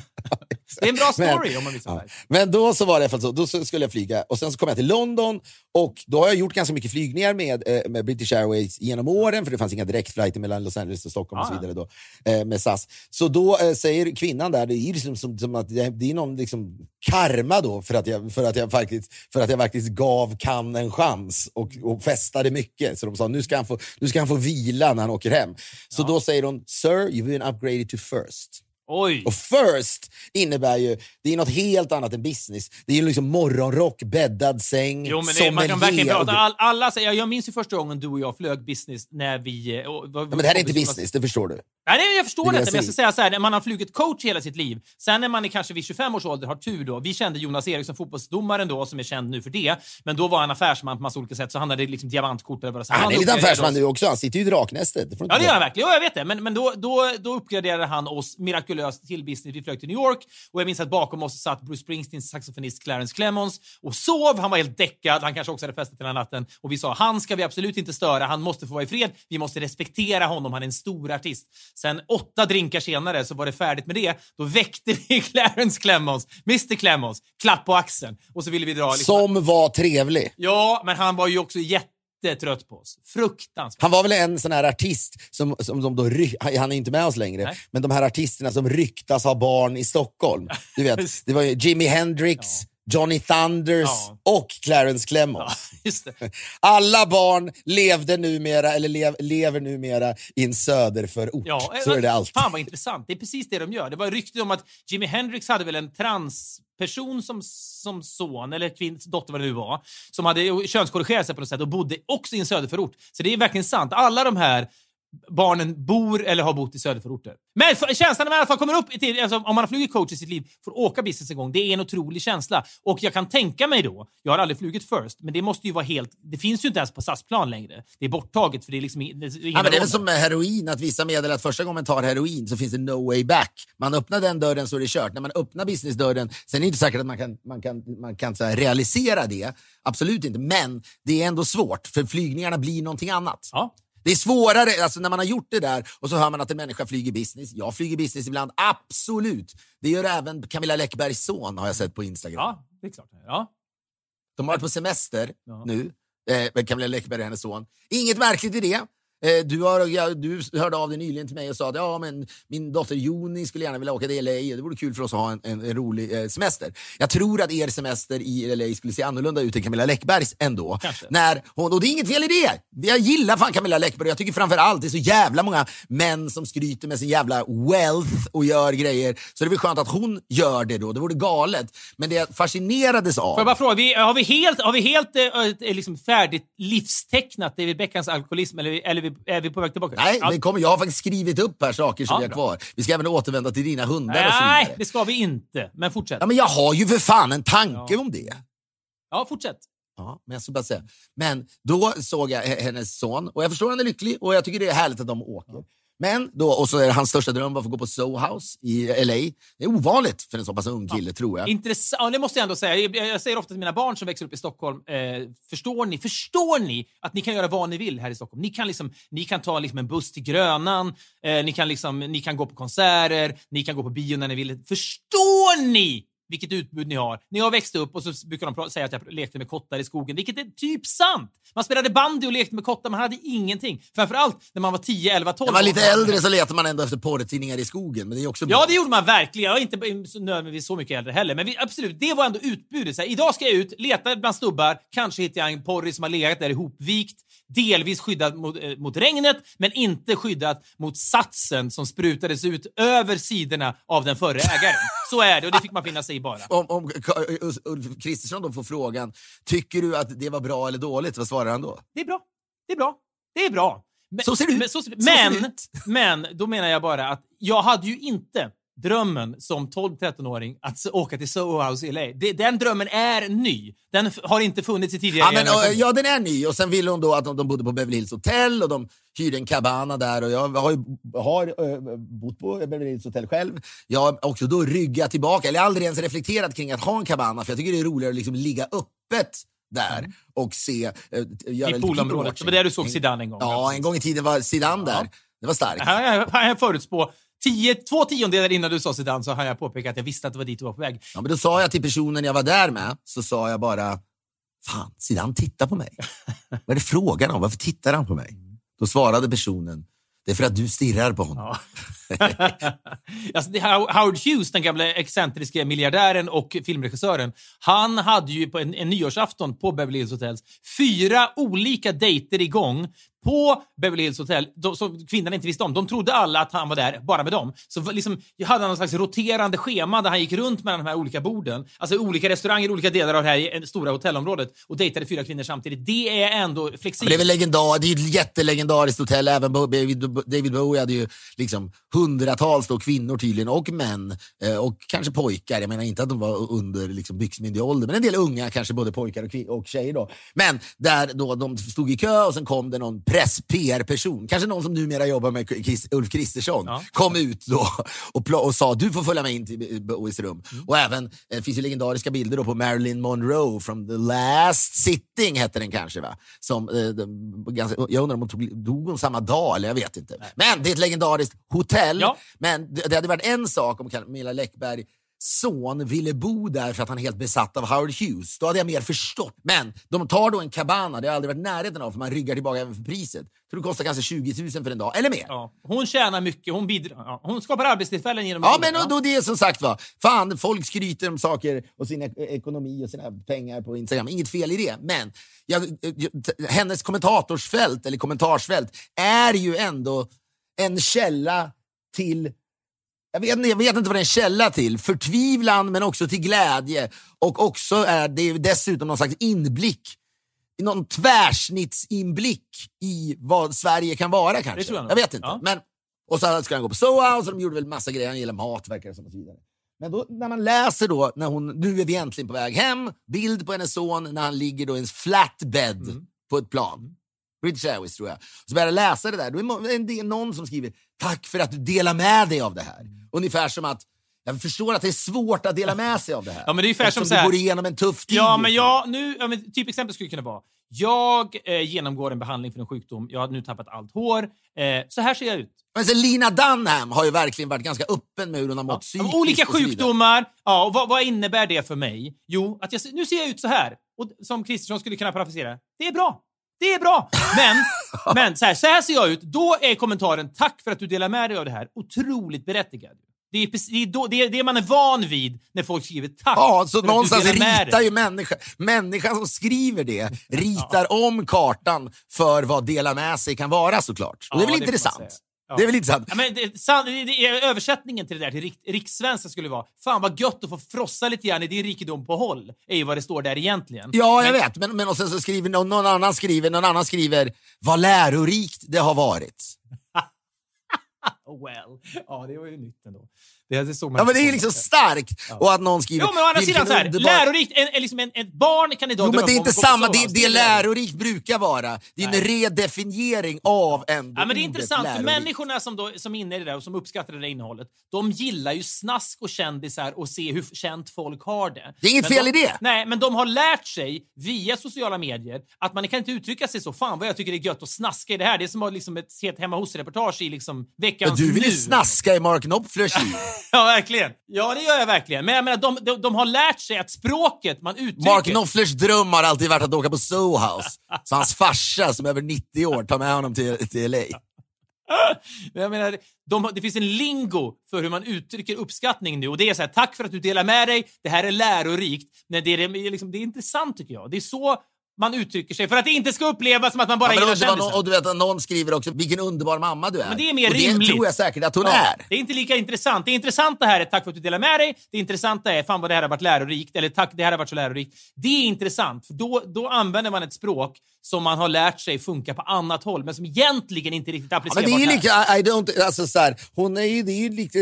det är en bra story Men- om man missar Ja. Men då så var det i alla fall så, då skulle jag flyga och sen så kom jag till London och då har jag gjort ganska mycket flygningar med, eh, med British Airways genom åren för det fanns inga direktflighter mellan Los Angeles och Stockholm och så Ah. vidare då, eh, med SAS. Så då eh, säger kvinnan där, det är liksom som, som att det, det är någon liksom karma då för att jag, för att jag, faktiskt, för att jag faktiskt gav Cannes en chans och, och festade mycket. Så de sa nu ska han få, nu ska han få vila när han åker hem. Så då säger hon, Sir, you've been upgraded to first. Oj! Och first innebär ju, det är något helt annat än business. Det är ju liksom morgonrock, bäddad säng, Jo, men det, man kan verkligen prata. All, alla säger, jag minns ju första gången du och jag flög business när vi... eh, Och, Ja, men det här är inte business, det förstår du. Nej, nej, jag förstår Det det, men jag ska säga så här, när man har flugit coach hela sitt liv, sen när man är kanske vid 25 års ålder har tur då. Vi kände Jonas Eriksson, fotbollsdomaren då, som är känd nu för det, men då var han affärsman på massa olika sätt, så han hade liksom diamantkort det så Han är lite affärsman nu också, han sitter ju i draknästet. Det Ja, det gör han verkligen. Ja, jag vet det. Men, men då, då, då uppgraderade han oss mirakulöst till business. Vi flög till New York och jag minns att bakom oss satt Bruce Springsteens saxofonist Clarence Clemons och sov. Han var helt däckad. Han kanske också hade festat hela natten. Och vi sa, han ska vi absolut inte störa. Han måste få vara i fred. Vi måste respektera honom. Han är en stor artist. Sen åtta drinkar senare så var det färdigt med det. Då väckte vi Clarence Clemons, Mr Clemons, klapp på axeln. Och så ville vi dra. Liksom. Som var trevlig. Ja, men han var ju också jättetrött på oss. Fruktansvärt. Han var väl en sån här artist som, som de då ry- han är inte med oss längre, Nej. men de här artisterna som ryktas ha barn i Stockholm. Du vet, det var ju Jimi Hendrix, Johnny Thunders Ja. och Clarence Ja, Clemons. det. Alla barn levde numera, eller lev, lever numera i en söderförort. Ja, Så eh, är det alltid. Fan vad intressant. Det är precis det de gör. Det var rykte om att Jimi Hendrix hade väl en person som, som son, eller kvinns dotter vad det nu var, som hade könskorrigerat sig på något sätt och bodde också i en söderförort. Så det är verkligen sant. Alla de här barnen bor eller har bott i söderförorter. Men känslan när man i alla fall kommer upp till, alltså, om man har flugit coach i sitt liv, får åka business en gång, det är en otrolig känsla. Och jag kan tänka mig då, jag har aldrig flugit first, men det måste ju vara helt, det finns ju inte ens på SAS-plan längre. Det är borttaget för det är liksom det är Ja, men det är väl som med heroin, att vissa meddelar att första gången man tar heroin så finns det no way back. Man öppnar den dörren så är det kört. När man öppnar businessdörren, sen är det inte säkert att man kan, man kan, man kan här, realisera det. Absolut inte. Men det är ändå svårt, för flygningarna blir någonting annat. Ja. Det är svårare, alltså när man har gjort det där och så hör man att en människa flyger business. Jag flyger business ibland, absolut. Det gör även Camilla Läckbergs son har jag sett på Instagram. Ja, det är klart. Ja. De har varit på semester Ja. nu, eh, Camilla Läckberg och hennes son. Inget märkligt i det. Eh, du, har, ja, du hörde av dig nyligen till mig och sa att ja, men min dotter Joni skulle gärna vilja åka till LA. Det vore kul för oss att ha en, en, en rolig eh, semester. Jag tror att er semester i LA skulle se annorlunda ut än Camilla Läckbergs ändå. Kanske. När hon, och det är inget fel i det. Jag gillar fan Camilla Läckberg. Jag tycker framför allt det är så jävla många män som skryter med sin jävla wealth och gör grejer. Så det är väl skönt att hon gör det då. Det vore galet. Men det jag fascinerades av... Får jag bara fråga, vi, har vi helt, har vi helt eh, liksom färdigt livstecknat David Beckhams alkoholism eller, eller vi- är vi på väg tillbaka? Nej, ja. men kom, jag har faktiskt skrivit upp här saker som Ja, vi har kvar. Vi ska även återvända till dina hundar och så Nej, vidare. det ska vi inte. Men fortsätt. Ja, men jag har ju för fan en tanke Ja. om det. Ja, fortsätt. Ja, men jag ska bara säga. Men då såg jag hennes son och jag förstår att han är lycklig och jag tycker det är härligt att de åker. Men då, och så är hans största dröm var att få gå på Soho House i LA. Det är ovanligt för en så pass ung kille, tror jag. Intressant. Ja, det måste jag ändå säga. Jag, jag säger ofta till mina barn som växer upp i Stockholm, eh, förstår ni, förstår ni att ni kan göra vad ni vill här i Stockholm? Ni kan, liksom, ni kan ta liksom en buss till Grönan, eh, ni, kan liksom, ni kan gå på konserter, ni kan gå på bio när ni vill. Förstår ni vilket utbud ni har. När jag växte upp och så brukar de säga att jag lekte med kottar i skogen, vilket är typ sant. Man spelade bandy och lekte med kottar, man hade ingenting. Framförallt när man var 10, 11, 12 När man var lite äldre så letar man ändå efter porrtidningar i skogen, men det är också Ja, det gjorde man verkligen. Jag är inte nödvändigtvis så mycket äldre heller, men vi, absolut, det var ändå utbudet. Så här, idag ska jag ut, leta bland stubbar, kanske hittar jag en porry som har legat där ihopvikt, delvis skyddad mot, eh, mot regnet, men inte skyddad mot satsen som sprutades ut över sidorna av den förre ägaren. Så är det och det fick man finna sig i bara. Om, om Ulf Kristersson då får frågan, tycker du att det var bra eller dåligt? Vad svarar han då? Det är bra. Det är bra. Det är bra. Men, Så ser det ut. Men, så, men, men då menar jag bara att jag hade ju inte drömmen som 12-13-åring att åka till Soho House i LA. Det, den drömmen är ny. Den har inte funnits i tidigare Ja, men, och, ja, den är ny och sen ville hon då att de, de bodde på Beverly Hills Hotel och de hyrde en cabana där och jag har, ju, har äh, bott på Beverly Hills Hotel själv. Jag har också då ryggat tillbaka, eller aldrig ens reflekterat kring att ha en cabana för jag tycker det är roligare att liksom ligga öppet där och se, äh, I poolområdet. Det var där du såg. Zidane en gång. Ja, en gång i tiden var Zidane där. Ja. Det var starkt. Jag förutspå. Tio, två tiondelar innan du sa Zidane så har jag påpekat att jag visste att det var dit du var på väg. Ja, men då sa jag till personen jag var där med, så sa jag bara, fan, Zidane tittar på mig. Vad är det frågan om? Varför tittar han på mig? Då svarade personen, det är för att du stirrar på honom. Ja. alltså, Howard Hughes, den gamla excentriska miljardären och filmregissören, han hade ju på en, en nyårsafton på Beverly Hills Hotels fyra olika dejter igång på Beverly Hills Hotel som kvinnan inte visste om. De trodde alla att han var där bara med dem. Så liksom, jag hade någon slags roterande schema där han gick runt mellan de här olika borden, alltså olika restauranger, olika delar av det här stora hotellområdet och dejtade fyra kvinnor samtidigt. Det är ändå Men det är flexibelt. väl legendar, det är ett jättelegendariskt hotell. Även David, Bowie hade ju liksom hundratals då kvinnor tydligen, och män. Eh, och kanske pojkar. Jag menar inte att de var under liksom byxmyndig ålder, men en del unga, kanske både pojkar och, och tjejer. Då. Men där då de stod i kö och sen kom det någon press-PR-person, kanske någon som numera jobbar med Chris, Ulf Kristersson, Ja. kom ut då och, och sa du får följa med in till Bowies rum. Och även, det finns ju legendariska bilder då på Marilyn Monroe from the last sitting, hette den kanske. va? Som, eh, ganska, jag undrar om hon tog, dog hon samma dag, eller jag vet inte. Men det är ett legendariskt hotell. Ja. Men det, det hade varit en sak om Camilla Läckberg son ville bo där för att han är helt besatt av Howard Hughes. Då hade jag mer förstått. Men de tar då en cabana, det har jag aldrig varit närheten av, för man ryggar tillbaka även för priset. Tror det kostar kanske 20 000 för en dag, eller mer. Ja, hon tjänar mycket, hon, bidrar, ja, hon skapar arbetstillfällen genom Ja, men och då det är som sagt va. Fan, folk skryter om saker och sin ek- ekonomi och sina pengar på Instagram. Inget fel i det. Men jag, hennes kommentatorsfält, eller kommentarsfält, är ju ändå en källa till jag vet, inte- jag vet inte vad det är en källa till. Förtvivlan, men också till glädje. Och också är det ju dessutom någon slags inblick, någon tvärsnittsinblick i vad Sverige kan vara kanske. Jag jag vet inte. Ja. Men, och så ska han gå på House och de gjorde väl massa grejer. Han gillar mat verkar det som och så vidare. Men då, när man läser då, när hon, nu är vi äntligen på väg hem, bild på hennes son när han ligger då i en flatbed Mm. på ett plan. British Airways tror jag. Så börjar jag läsa det där. Då är del, någon som skriver “Tack för att du delar med dig av det här”. Ungefär som att jag förstår att det är svårt att dela med sig av det här. Ja, men det är ungefär som så du här- går igenom en tuff tid. Ja, men jag, nu, ja, men typ exempel skulle kunna vara. Jag eh, genomgår en behandling för en sjukdom. Jag har nu tappat allt hår. Eh, så här ser jag ut. Men så Lina Dunham har ju verkligen varit ganska öppen med hur hon har mått Ja. psykiskt. Olika och sjukdomar. Ja, och vad, vad innebär det för mig? Jo, att jag, nu ser jag ut så här. Och som Kristersson skulle kunna parafrasera. Det är bra. Det är bra. Men, men så, här, så här ser jag ut. Då är kommentaren “Tack för att du delar med dig av det här” otroligt berättigad. Det är, precis- det, är då, det, är det man är van vid när folk skriver “Tack Ja, så någonstans ritar dig”. ju människan, människan som skriver det, ritar om kartan för vad dela med sig kan vara såklart. Och det är Ja, väl det får man intressant? Ja. Det är väl intressant? Ja, men det, san, det, det, översättningen till det där till rik, rikssvenska skulle vara “Fan vad gött att få frossa lite grann i din rikedom på håll” är ju vad det står där egentligen. Ja, jag Men- vet. Men, men och sen så skriver någon, någon annan skriver, någon annan skriver, vad lärorikt det har varit. Well. Ja, det var ju nytt ändå. Det, det såg man Ja, men det är liksom starkt. Och att någon skriver... Jo, men å andra "Vilken sidan så här, underbar-" lärorikt, en, en, liksom en, ett barn kan idag Jo, men det är inte samma. Det, det är lärorikt brukar vara. Det är en Nej. redefiniering av ändå Ja, men det är intressant, för människorna som, då, som är inne i det där och som uppskattar det där innehållet, de gillar ju snask och kändisar och se hur känt folk har det. Det är inget Men fel de, i det. Nej, men de har lärt sig via sociala medier att man kan inte uttrycka sig så. Fan vad jag tycker det är gött att snaska i det här. Det är som liksom ett helt hemma hos-reportage i liksom veckans någonstans du vill ju snaska i Mark Knopflers liv. Ja, verkligen. Ja, det gör jag verkligen. Men jag menar, de, de, de har lärt sig att språket man uttrycker... Mark Knopflers dröm har alltid varit att åka på Soho House. Så hans farsa som är över 90 år tar med honom till, till LA. Jag menar, de, det finns en lingo för hur man uttrycker uppskattning nu och det är så här, tack för att du delar med dig, det här är lärorikt. Men det är liksom, det är intressant tycker jag. Det är så man uttrycker sig för att det inte ska upplevas som att man bara Ja, gillar det kändisar. och du vet att någon skriver också, vilken underbar mamma du är. Men det är mer och det rimligt. tror jag säkert att hon Ja, är. Det är inte lika intressant. Det intressanta här är tack för att du delar med dig. Det intressanta är fan vad det här har varit lärorikt. Eller tack, det här har varit så lärorikt. Det är intressant, för då, då använder man ett språk som man har lärt sig funka på annat håll, men som egentligen inte riktigt Ja, applicerbart men det är ju här. lika, I, I don't, alltså så här, hon är ju, det är ju lite,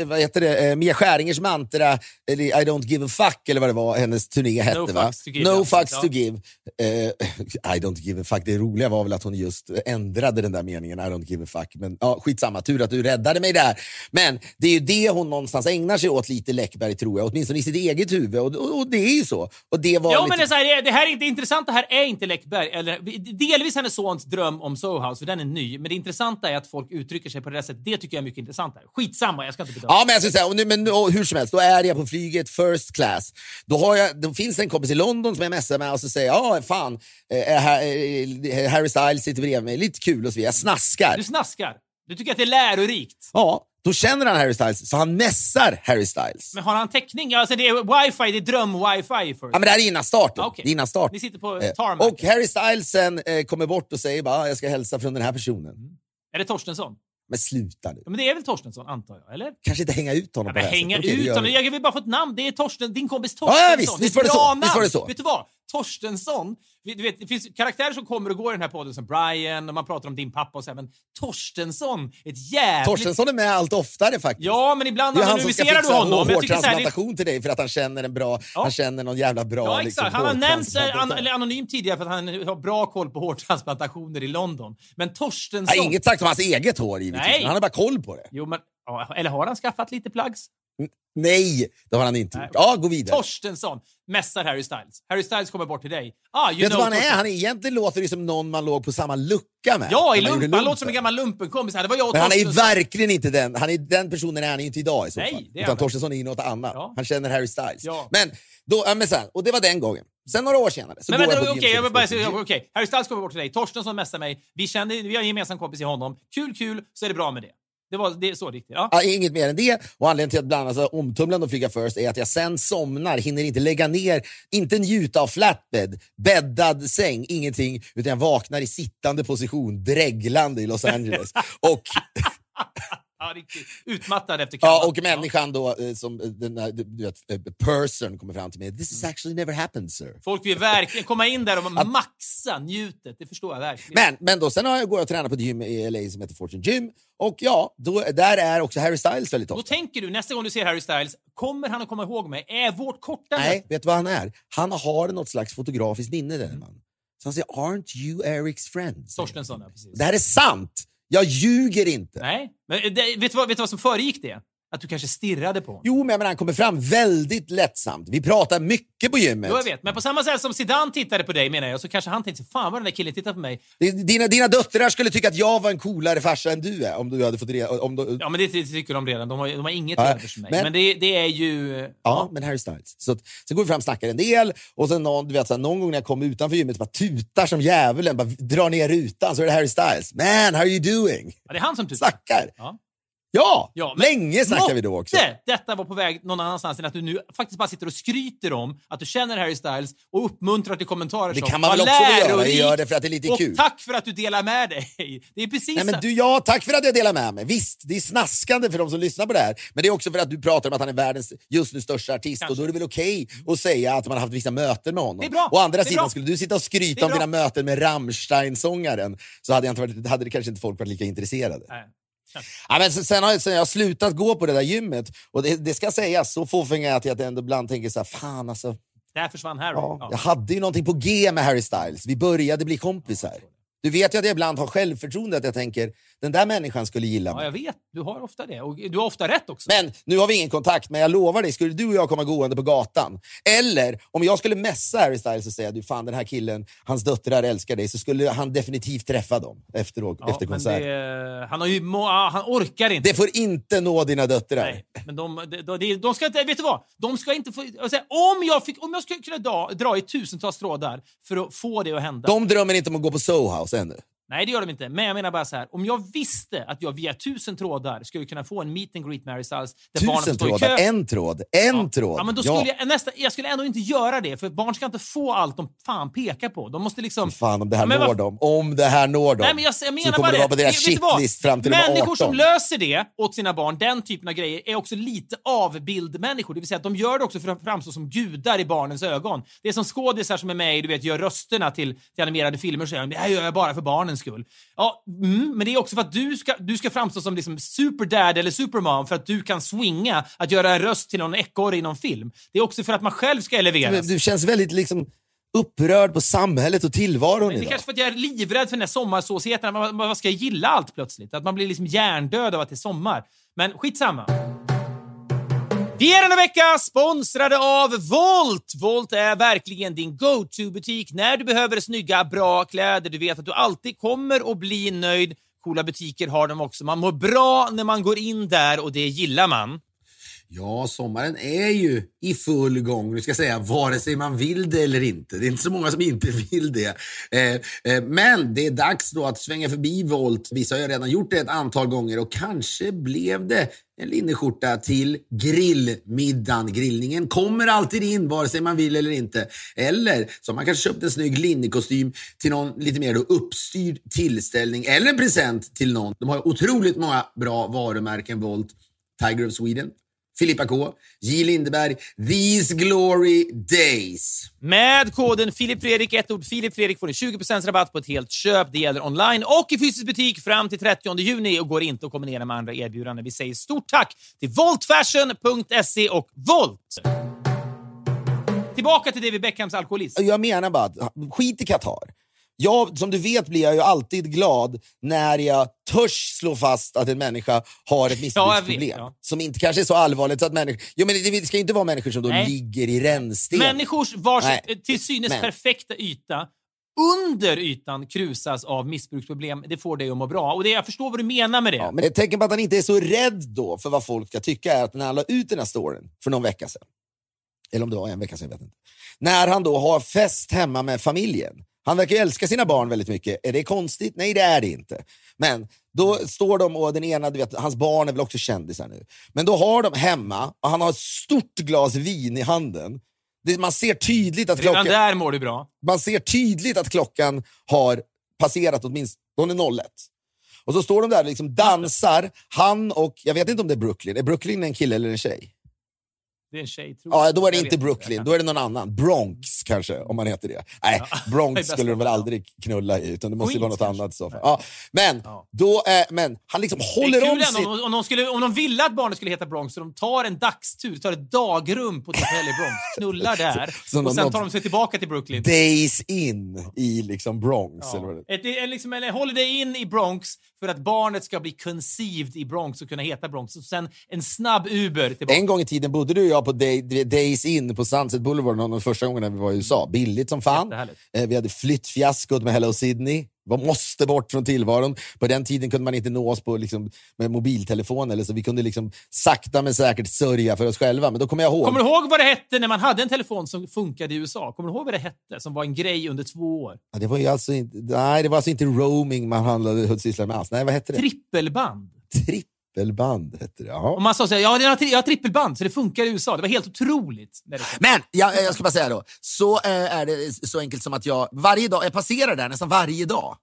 eh, vad heter det, eh, Mia Skäringers mantra, eller I don't give a fuck, eller vad det var hennes turné hette. No va? fucks to give, no ja, fucks ja. to give. Eh, I don't give a fuck. Det roliga var väl att hon just ändrade den där meningen, I don't give a fuck. Men ja, skitsamma, tur att du räddade mig där. Men det är ju det hon någonstans ägnar sig åt lite Läckberg, tror jag. Åtminstone i sitt eget huvud. Och, och, och det är ju så. Och det var Ja, lite... men det, är så här, det- här är inte intressant. Det här är inte Läckberg. Eller, delvis hennes sons dröm om Soho House, för den är ny. Men det intressanta är att folk uttrycker sig på det där sättet. Det tycker jag är mycket intressantare. Skitsamma, jag ska inte bedöma. Ja, men jag ska säga, och nu, men, och hur som helst, då är jag på flyget first class. Då, har jag, då finns det en kompis i London som jag messar med och så säger ja fan, eh, eh, Harry Styles sitter bredvid mig, lite kul och så vidare. Jag snaskar. Du snaskar. Du tycker att det är lärorikt. Ja, då känner han Harry Styles, så han messar Harry Styles. Men har han täckning? Ja, Alltså det är wifi, det är dröm-wifi Ja, men det här är innan starten. Ah, är innan start. Ni sitter på Eh, tarmac. och Harry Styles sen eh, kommer bort och säger bara, jag ska hälsa från den här personen. Är det Torstensson? Men sluta nu. Ja, men det är väl Torstensson, antar jag? Eller? Kanske inte hänga ut honom Ja, på det här hänga. Okej, ut honom. Jag vill bara få ett namn. Det är Torsten, din kompis ja, Torstensson. visst, Det är visst var det så. Visst var det så. Vet du vad? Torstensson. Du vet, det finns karaktärer som kommer och går i den här podden som Brian och man pratar om din pappa och så här, men Torstensson, ett jävligt... Torstensson är med allt oftare faktiskt. Ja, men ibland Det är han som ska anonymiserar du fixa honom. Det- hårtransplantation till dig för att han känner en bra, Ja. han känner någon jävla bra Ja, liksom, exakt. Han har nämnts an, hårtransplantatör. eller anonym tidigare för att han har bra koll på hårtransplantationer i London. Men Torstensson... har inget sagt om hans eget hår givetvis, Nej. men han har bara koll på det. Jo, men... ja, Eller har han skaffat lite plugs? Nej, det har han inte gjort. Ja, gå vidare. Torstensson messar Harry Styles. Harry Styles kommer bort till dig. Ah, Vet du vad han är? Han är egentligen låter det som någon man låg på samma lucka med. Ja, i gjorde lumpen. Han låter som en lumpen. gammal lumpenkompis. Det var jag och Men han är verkligen inte den. Han är, den personen är han inte idag i så Nej, fall. det är Utan. Torstensson är något annat. Ja. Han känner Harry Styles. Ja. Men, då, men sen, och det var den gången. Sen några år senare så Men går jag på jag bara säga, okej. Harry Styles kommer bort till dig. Torstensson messar mig. Vi, känner, vi har en gemensam kompis i honom. Kul, kul, så är det bra med det. Det var det är så riktigt. Ja. Ja, inget mer än det. Och anledningen till att bland annat så omtumlande att flyga first är att jag sen somnar, hinner inte lägga ner, inte njuta av flatbed, bäddad säng, ingenting, utan jag vaknar i sittande position, dreglande i Los Angeles. och, ja, riktigt. Utmattad efter ja, kallan. och människan då, eh, som eh, den här, du vet, eh, person kommer fram till mig. This Mm. has actually never happened sir. Folk vill verkligen komma in där och maxa njutet. Det förstår jag verkligen. Men, men då, sen har jag, går jag och tränar på ett gym i LA som heter Fortune Gym. Och ja, då, där är också Harry Styles väldigt Då ofta. tänker du nästa gång du ser Harry Styles, kommer han att komma ihåg mig? Är vårt korta Nej, vet du vad han är? Han har något slags fotografiskt minne, den man. Så han säger, aren't you Erics friend? Torstensson, ja, precis. Det här är sant! Jag ljuger inte. Nej, men det, vet, du vad, vet du vad som föregick det? Att du kanske stirrade på honom. Jo, men jag menar, han kommer fram väldigt lättsamt. Vi pratar mycket på gymmet. Jo, jag vet. Men på samma sätt som Zidane tittade på dig menar jag, så kanske han tänkte fan vad den där killen tittar på mig. Dina, dina döttrar skulle tycka att jag var en coolare farsa än du är. Om du hade fått reda, om du, ja. Ja, men det ty- tycker de redan. De har, de har inget Ja, för mig. Men, men- det, det är ju... men Harry Styles. Så, så går vi fram och snackar en del. Och sen någon, du vet, så här, någon gång när jag kommer utanför gymmet bara tutar som djävulen, bara drar ner rutan, så är det Harry Styles. Man, how are you doing? Ja, det är han som tutar. Snackar. Ja. Ja, Ja, länge snackar vi då också. Detta var på väg någon annanstans än att du nu faktiskt bara sitter och skryter om att du känner Harry Styles och uppmuntrar till kommentarer Det som kan man "Vad väl också göra. Jag gör det för att det är lite och kul." tack för att du delar med dig. Det är precis Nej, men du, ja, tack för att jag delar med mig. Visst, det är snaskande för de som lyssnar på det här. Men det är också för att du pratar om att han är världens just nu största artist. Kanske. Och då är det väl okej att säga att man har haft vissa möten med honom. Det är bra. Å andra sidan, bra. skulle du sitta och skryta om dina möten med Rammstein-sångaren så hade, jag inte varit, hade det kanske inte folk varit lika intresserade. Nej. Ja, men sen, sen, har, jag- sen har jag slutat gå på det där gymmet. Och det, det ska sägas, så fåfäng är jag att jag ändå ibland tänker så här, fan alltså. Där försvann Harry. Ja, Ja. Jag hade ju någonting på G med Harry Styles. Vi började bli kompisar. Du vet ju att jag ibland har självförtroende, att jag tänker den där människan skulle gilla Ja, mig. jag vet. Du har ofta det. Och du har ofta rätt också. Men nu har vi ingen kontakt, men jag lovar dig, skulle du och jag komma gående på gatan, eller om jag skulle messa Harry Styles och säga du fan den här killen, hans döttrar älskar dig, så skulle han definitivt träffa dem efteråt, Ja, efter konsert. Det... det, han, har ju, må- han orkar inte. får inte nå dina döttrar. Nej, men de, de, de, de ska inte... Vet du vad? De ska inte få... Alltså, om, jag fick, om jag skulle kunna dra, dra i tusentals trådar för att få det att hända. De drömmer inte om att gå på Soho House ännu. Nej, det gör de inte. Men jag menar bara så här. Om jag visste att jag via tusen trådar skulle kunna få en meet and greet med Harry Styles där barnen får Tusen i trådar, kö. en tråd, en ja. tråd. Ja, men då skulle jag, nästa, jag skulle ändå inte göra det, för barn ska inte få allt de fan pekar på. De måste liksom... Fan om det här Ja, når vad- dem. Om det här når dem. Nej, men jag, jag menar så kommer bara det vara på deras shitlist fram till de är 18. Människor som löser det åt sina barn, den typen av grejer, är också lite avbildmänniskor. Det vill säga att de gör det också för att framstå som gudar i barnens ögon. Det är som skådisar som är med i, du vet, gör rösterna till, till animerade filmer och säger det här gör jag bara för barnens skull. Ja, mm, men det är också för att du ska, du ska framstå som liksom superdad eller supermom för att du kan swinga att göra en röst till någon ekorre i någon film. Det är också för att man själv ska eleveras. Du känns väldigt liksom upprörd på samhället och tillvaron Det är idag. kanske för att jag är livrädd för den här sommarsåsigheten. Vad ska jag gilla allt plötsligt? Att man blir liksom hjärndöd av att det är sommar. Men skitsamma. Vi är denna vecka sponsrade av Volt. Volt är verkligen din go-to-butik när du behöver snygga, bra kläder. Du vet att du alltid kommer att bli nöjd. Coola butiker har de också. Man mår bra när man går in där och det gillar man. Ja, sommaren är ju i full gång. Nu ska jag säga, vare sig man vill det eller inte. Det är inte så många som inte vill det. Eh, eh, men det är dags då att svänga förbi Volt. Vissa har ju redan gjort det ett antal gånger och kanske blev det en linneskjorta till grillmiddagen. Grillningen kommer alltid in, vare sig man vill eller inte. Eller så har man kanske köpt en snygg linnekostym till någon lite mer då uppstyrd tillställning eller en present till någon. De har ju otroligt många bra varumärken, Volt. Tiger of Sweden, Filippa K, J. Lindeberg, These Glory Days. Med koden Filip Fredrik, ett ord Filip Fredrik, får ni 20% rabatt på ett helt köp. Det gäller online och i fysisk butik fram till 30 juni och går inte att kombinera med andra erbjudanden. Vi säger stort tack till voltfashion.se och Volt! Tillbaka till David Beckhams alkoholism. Jag menar bara, att, skit i Qatar. Jag, som du vet blir jag ju alltid glad när jag törs slå fast att en människa har ett missbruksproblem. vet, ja. Som inte kanske är så allvarligt så att människor... Jo, men det, ska ju inte vara människor som då Nej. ligger i rännsten. Människors vars Nej. till synes Men- perfekta yta under ytan krusas av missbruksproblem. Det får dig att må bra. Och det, jag förstår vad du menar med det. Ja, men ett tecken på att han inte är så rädd då för vad folk ska tycka är att när han la ut den här storyn för någon vecka sedan, eller om det var en vecka sedan, jag vet inte. När han då har fest hemma med familjen. Han verkar ju älska sina barn väldigt mycket. Är det konstigt? Nej, det är det inte. Men då står de och den ena, du vet, hans barn är väl också kändisar nu. Men då har de hemma och han har ett stort glas vin i handen. Det, man ser tydligt att Redan klockan, där mår du bra. man ser tydligt att klockan har passerat åtminstone 01. Och så står de där och liksom dansar, han och, jag vet inte om det är Brooklyn, är Brooklyn en kille eller en tjej? Det är en tjej, tror Ja, jag. då är det inte Brooklyn, då är det någon annan. Bronx kanske, om man heter det. Nej, Ja. Bronx skulle de väl ja. aldrig knulla i, utan det måste ju vara Queens något kanske. annat så. Ja, men, Ja. då, eh, men han liksom är håller om sitt... om, om, de skulle, om de ville att barnet skulle heta Bronx, så de tar en dagstur, tar ett dagrum på ett hotell i Bronx, knullar där Så och de- sen tar de sig tillbaka till Brooklyn. Days in i liksom Bronx. Eller vad Ja. det Ett, en, liksom, en holiday in i Bronx för att barnet ska bli conceived i Bronx och kunna heta Bronx. Och sen en snabb Uber tillbaka. En gång i tiden bodde du och jag på Day, Days In på Sunset Boulevard någon av de första gångerna vi var i USA. Billigt som fan. Eh, Vi hade flyttfiaskot med Hello Sydney. Vi måste bort från tillvaron. På den tiden kunde man inte nå oss på, liksom, med mobiltelefon, eller så vi kunde liksom, sakta men säkert sörja för oss själva. Men då kommer jag ihåg... Kommer du ihåg vad det hette när man hade en telefon som funkade i USA? Kommer du ihåg vad det hette som var en grej under två år? Ja, det var ju alltså inte, nej, det var alltså inte roaming man handlade sysslade med alls. Nej, vad hette det? Trippelband. Trippelband hette det. Jaha. Och man sa så här, ja, jag har, tri- jag har trippelband, så det funkar i USA. Det var helt otroligt. När det kom. Men jag, jag ska bara säga då, så eh, är det så enkelt som att jag varje dag, jag passerar där nästan varje dag.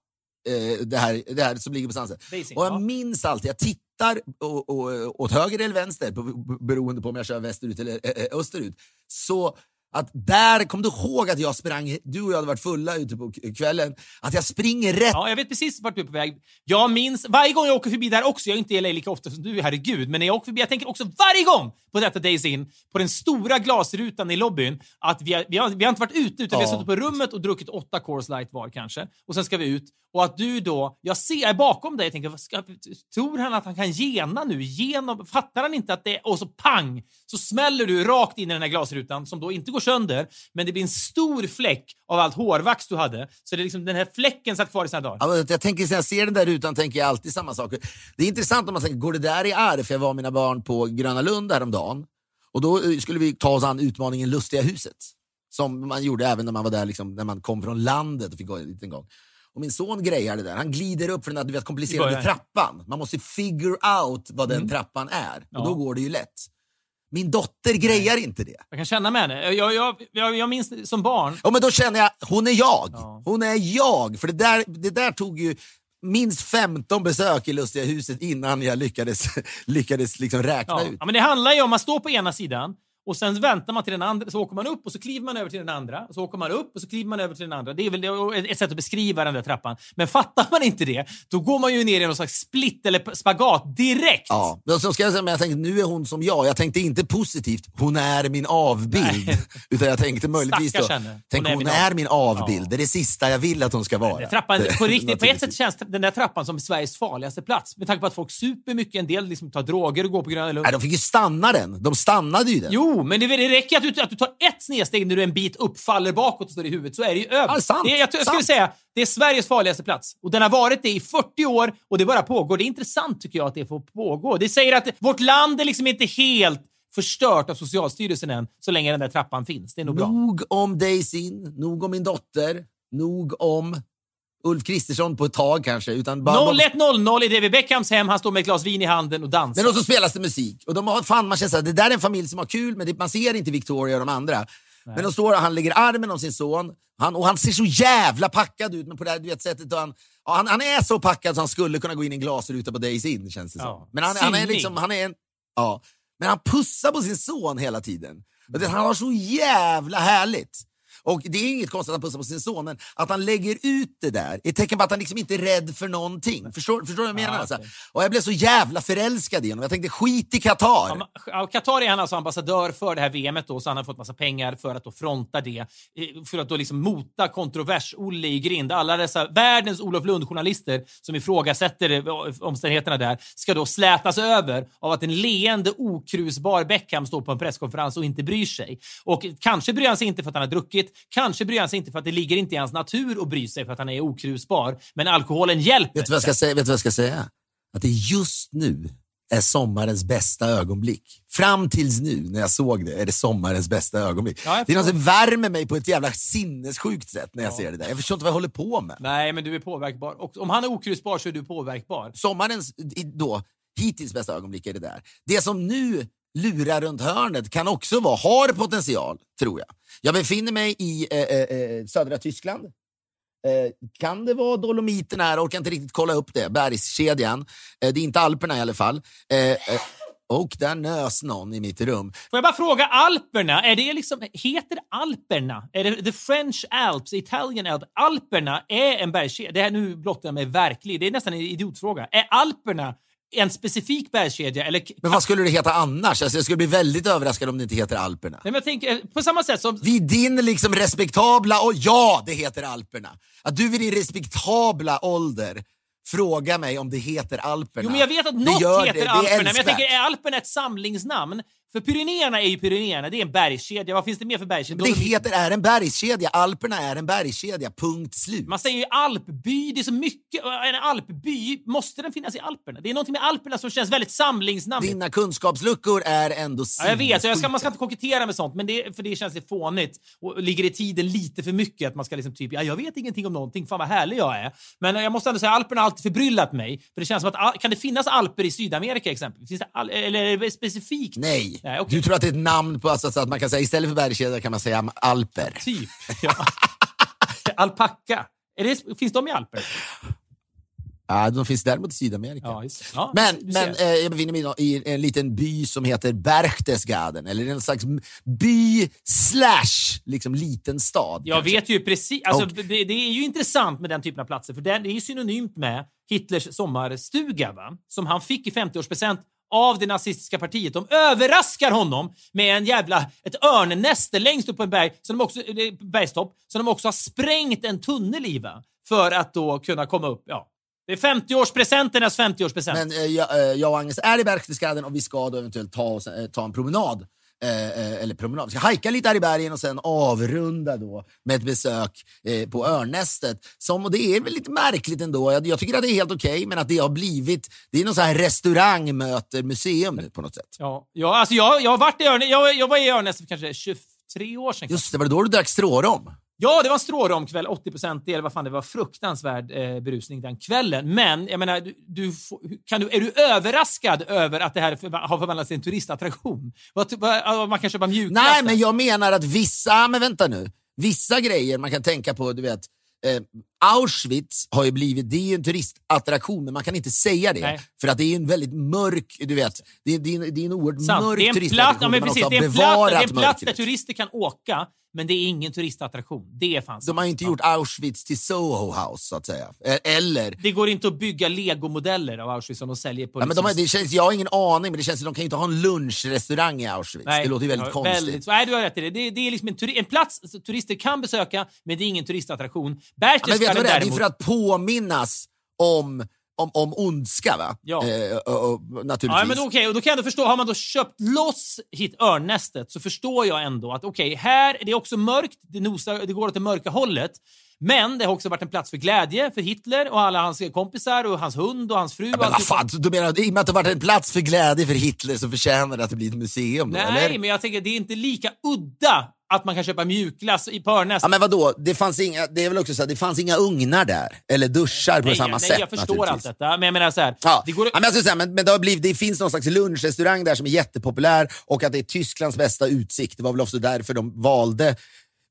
Eh, det, här, det här som ligger på Sunset. Basic, Och jag ja. minns alltid, jag tittar och, och, åt höger eller vänster, på, beroende på om jag kör västerut eller eh, eh, österut. Så Att där, kom du ihåg att jag sprang, du och jag hade varit fulla ute på kvällen, att jag springer rätt. Ja, jag vet precis vart du är på väg. Jag minns, varje gång jag åker förbi där också, jag är inte i LA lika ofta som du, herregud, men när jag åker förbi, jag tänker också varje gång på detta Days In, på den stora glasrutan i lobbyn, att vi har, vi har, vi har inte varit ute, utan vi har Ja. suttit på rummet och druckit åtta Coors Light var kanske, och sen ska vi ut. Och att du då, jag ser, jag är bakom dig, jag tänker, ska, tror han att han kan gena nu? Genom, fattar han inte att det, och så pang, så smäller du rakt in i den här glasrutan som då inte går sönder, men det blir en stor fläck av allt hårvax du hade. Så det är liksom, den här fläcken satt kvar i sina dagar. Men Jag tänker, när jag ser den där rutan tänker jag alltid samma saker. Det är intressant om man tänker, går det där i arv? För jag var med mina barn på Gröna Lund häromdagen. Och då eh, skulle vi ta oss an utmaningen Lustiga huset. Som man gjorde även när man var där, liksom, när man kom från landet och fick gå en liten gång. Och min son grejar det där. Han glider upp för den där du vet, komplicerade trappan. Man måste figure out vad den trappan är. Och Ja. då går det ju lätt. Min dotter grejar inte det. Jag kan känna med henne. Jag, jag, jag, jag minns som barn. Ja, men då känner jag, hon är jag. Ja. Hon är jag. För det där, det där tog ju minst 15 besök i Lustiga huset innan jag lyckades, lyckades liksom räkna Ja. ut. ja, men det handlar ju om att står på ena sidan och sen väntar man till den andra, så åker man upp och så kliver man över till den andra. Och så åker man upp och så kliver man över till den andra. Det är väl ett sätt att beskriva den där trappan. Men fattar man inte det, då går man ju ner i någon slags split eller spagat direkt. Ja, men så ska jag säga, men jag tänkte nu är hon som jag. Jag tänkte inte positivt, hon är min avbild. Nej. Utan jag tänkte möjligtvis då, henne. tänk Hon är hon min är min avbild. Ja. Det är det sista jag vill att hon ska vara. Trappan, på, riktigt, på ett sätt känns den där trappan som Sveriges farligaste plats. Med tanke på att folk super mycket, en del liksom tar droger och går på Gröna Lund. Nej, de fick ju stanna den. De stannade ju den. Jo, men det, det räcker att du, att du tar ett snedsteg när du en bit upp, faller bakåt och står i huvudet, så är det ju över. Ja, sant, det, jag, jag skulle säga det är Sveriges farligaste plats. Och den har varit det i 40 år och det bara pågår. Det är intressant tycker jag att det får pågå. Det säger att vårt land är liksom inte helt förstört av Socialstyrelsen än, så länge den där trappan finns. Det är nog bra. Nog om Daisy, nog om min dotter, nog om Ulf Kristersson på ett tag kanske. Utan bara, 01.00 i David Beckhams hem, han står med ett glas vin i handen och dansar. Men så spelas det musik. Och de har, fan, man känner här, det där är en familj som har kul, men det, man ser inte Victoria och de andra. Men de står, han lägger armen om sin son han, och han ser så jävla packad ut men på det här du vet, sättet. Han, ja, han, han är så packad så han skulle kunna gå in i en glasruta på Days In känns det som. Ja. Men han, han är liksom, han är en, ja. Men han pussar på sin son hela tiden. Det, han har så jävla härligt. Och det är inget konstigt att han pussar på sin son, men att han lägger ut det där är ett tecken på att han liksom inte är rädd för någonting. Förstår, förstår du vad jag menar? Ja, alltså? okej. Och jag blev så jävla förälskad i honom. Jag tänkte skit i Qatar. Ja, Qatar är han alltså ambassadör för det här VMet då, så han har fått massa pengar för att då fronta det. För att då liksom mota kontrovers, Olle i grind. Alla dessa världens Olof Lund-journalister som ifrågasätter eh, omständigheterna där ska då slätas över av att en leende, okrusbar Beckham står på en presskonferens och inte bryr sig. Och kanske bryr han sig inte för att han har druckit, kanske bryr han sig inte för att det ligger inte i hans natur att bry sig för att han är okrusbar. Men alkoholen hjälper. Vet du vad jag ska säga? Vet du vad jag ska säga? Att det just nu är sommarens bästa ögonblick. Fram tills nu, när jag såg det, är det sommarens bästa ögonblick. Ja, det är något som värmer mig på ett jävla sinnessjukt sätt när jag ser det där. Jag förstår inte vad jag håller på med. Nej, men du är påverkbar. Och om han är okrusbar så är du påverkbar. Sommarens då, hittills bästa ögonblick är det där. Det som nu lurar runt hörnet kan också vara, har potential, tror jag. Jag befinner mig i eh, eh, eh södra Tyskland. Eh, kan det vara Dolomiterna här? Jag orkar inte riktigt kolla upp det. Bergskedjan. Eh, det är inte Alperna i alla fall. Eh, eh, och där nös någon i mitt rum. Får jag bara fråga, Alperna, är det liksom, heter det Alperna? Är det the French Alps, Italian Alps? Alperna är en bergskedja. Det här nu blottar jag mig verkligen. Det är nästan en idiotfråga. Är Alperna en specifik bergskedja? Eller... Men vad skulle det heta annars? Alltså, jag skulle bli väldigt överraskad om det inte heter Alperna. Nej, men jag tänker, på samma sätt som... Vid din liksom respektabla och ja, det heter Alperna. Att du vid din respektabla ålder frågar mig om det heter Alperna. Jo, men jag vet att Det något heter det. Det Alperna, men jag tänker, är Alperna ett samlingsnamn? För Pyrenéerna är ju Pyrenéerna, det är en bergskedja. Vad finns det mer för bergskedjor? Men det heter är en bergskedja. Alperna är en bergskedja. Punkt slut. Man säger ju alpby, det är så mycket. En alpby, måste den finnas i Alperna? Det är någonting med Alperna som känns väldigt samlingsnamn. Dina kunskapsluckor är ändå Ja, jag vet, jag ska, man ska inte kokettera med sånt, men det, för det känns det fånigt och ligger i tiden lite för mycket. Att man ska liksom typ, ja, jag vet ingenting om någonting, fan vad härlig jag är. Men jag måste ändå säga, Alperna har alltid förbryllat mig. För det känns som att, kan det finnas alper i Sydamerika exempelvis? Finns det al- eller är det specifikt? Nej. Nej, okej. Du tror att det är ett namn på, alltså, så att man kan säga istället för bergskedja kan man säga alper. Typ. Ja. Alpacka. Finns de i Alperna? Ja, de finns däremot i Sydamerika. Ja. Ja, Men, men eh, jag befinner mig i en liten by som heter Berchtesgaden, eller en slags by slash liksom liten stad. Jag kanske. vet ju precis. Alltså, Och- det, det är ju intressant med den typen av platser, för den, det är ju synonymt med Hitlers sommarstuga, va? som han fick i 50-årspresent av det nazistiska partiet. De överraskar honom med en jävla, ett örnnäste längst upp på en berg, som de också, eh, bergstopp, som de också har sprängt en tunnel i va? för att då kunna komma upp. Ja. Det är 50-årspresenternas 50-årspresent. Men eh, jag, eh, jag och Agnes är i Berchtesgaden och vi ska då eventuellt ta, oss, eh, ta en promenad. Eh, eh, eller promenad. Vi ska hajka lite här i bergen och sen avrunda då med ett besök eh, på Örnästet. Som, och det är väl lite märkligt ändå. Jag, jag tycker att det är helt okej, men att det har blivit... Det är någon sån här restaurang möter museum nu på något sätt. Ja, ja, alltså jag, jag har varit i Örnäs, jag, jag var i Örnäs för kanske 23 år sedan. Just det, var det då du drack strårom? Ja, det var en stråromkväll, 80 procent eller vad fan det var, fruktansvärd eh, berusning den kvällen. Men jag menar, du, du, kan du, är du överraskad över att det här för, har förvandlats till en turistattraktion? Vad, vad, man kan köpa mjukglass Nej, men jag menar att vissa, men vänta nu, vissa grejer man kan tänka på, du vet, eh, Auschwitz har ju blivit, det är ju en turistattraktion, men man kan inte säga det. Nej. För att det är en väldigt mörk, du vet, det är, det är, det är en oerhört Sant. mörk Det är en plats, turistattraktion ja, men precis, det är en plats, det är bevarat en plats där turister kan åka, men det är ingen turistattraktion. Det är fan De har inte Ja. gjort Auschwitz till Soho House, så att säga. Eh, Eller... Det går inte att bygga legomodeller av Auschwitz som de säljer på... Ja, men de, liksom- det känns, jag har ingen aning, men det känns som de kan inte ha en lunchrestaurang i Auschwitz. det låter ju väldigt ja, konstigt. Väldigt, nej, du har rätt i det. Det, det är liksom en, en plats turister kan besöka, men det är ingen turistattraktion. Ja, Berchtesgaden det är? Det är däremot... för att påminnas om, om, om ondska, va? Ja. Eh, och, och, naturligtvis. Ja, men okej, och då kan jag ändå förstå, har man då köpt loss hit örnnästet så förstår jag ändå att okej, här är det också mörkt, det, nosar, det går åt det mörka hållet. Men det har också varit en plats för glädje för Hitler och alla hans kompisar och hans hund och hans fru. och Men vad fan, du menar att i och med att det varit en plats för glädje för Hitler så förtjänar det att det blir ett museum? Då, Nej, eller? men jag tänker det är inte lika udda att man kan köpa mjukglass i på örnnästet. Ja, men vadå? Det, fanns inga, det är väl också så att det fanns inga ugnar där, eller duschar på nej, samma nej, sätt. jag förstår allt detta, men jag menar så här. Ja. Det går, ja, men jag säga, men, men det, har blivit, det finns någon slags lunchrestaurang där som är jättepopulär och att det är Tysklands bästa utsikt. Det var väl också därför de valde,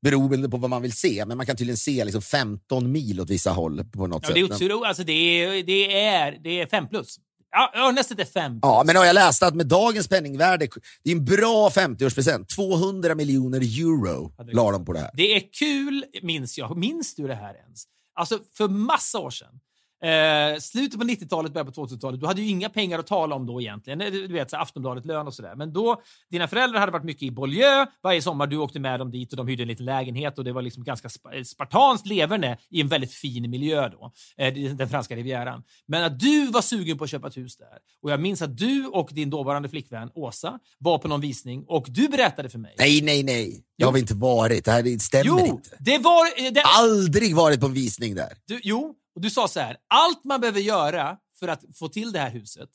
beroende på vad man vill se. Men man kan tydligen se liksom 15 mil åt vissa håll på något ja, sätt. det är otroligt. Alltså det är, det är, det är fem plus. Ja, örnnästet är fem. Ja, men har jag läst att med dagens penningvärde, det är en bra 50-årspresent. 200 miljoner euro la de på det här. Det är kul, minns jag. Minns du det här ens? Alltså, för massa år sedan. Eh, slutet på 90-talet, början på 2000-talet. Du hade ju inga pengar att tala om då egentligen. Eh, Du vet, så Aftonbladet-lön och sådär. Men då, dina föräldrar hade varit mycket i Beaulieu. Varje sommar du åkte med dem dit och de hyrde en liten lägenhet och det var liksom ganska sp- spartanskt leverne i en väldigt fin miljö då. Eh, den franska rivieran. Men att du var sugen på att köpa ett hus där. Och jag minns att du och din dåvarande flickvän Åsa var på någon visning och du berättade för mig. Nej, nej, nej. Jag har inte varit. Det här stämmer Jo, inte. det var... eh, Det, Aldrig varit på en visning där. du, jo, och du sa så här. Allt man behöver göra för att få till det här huset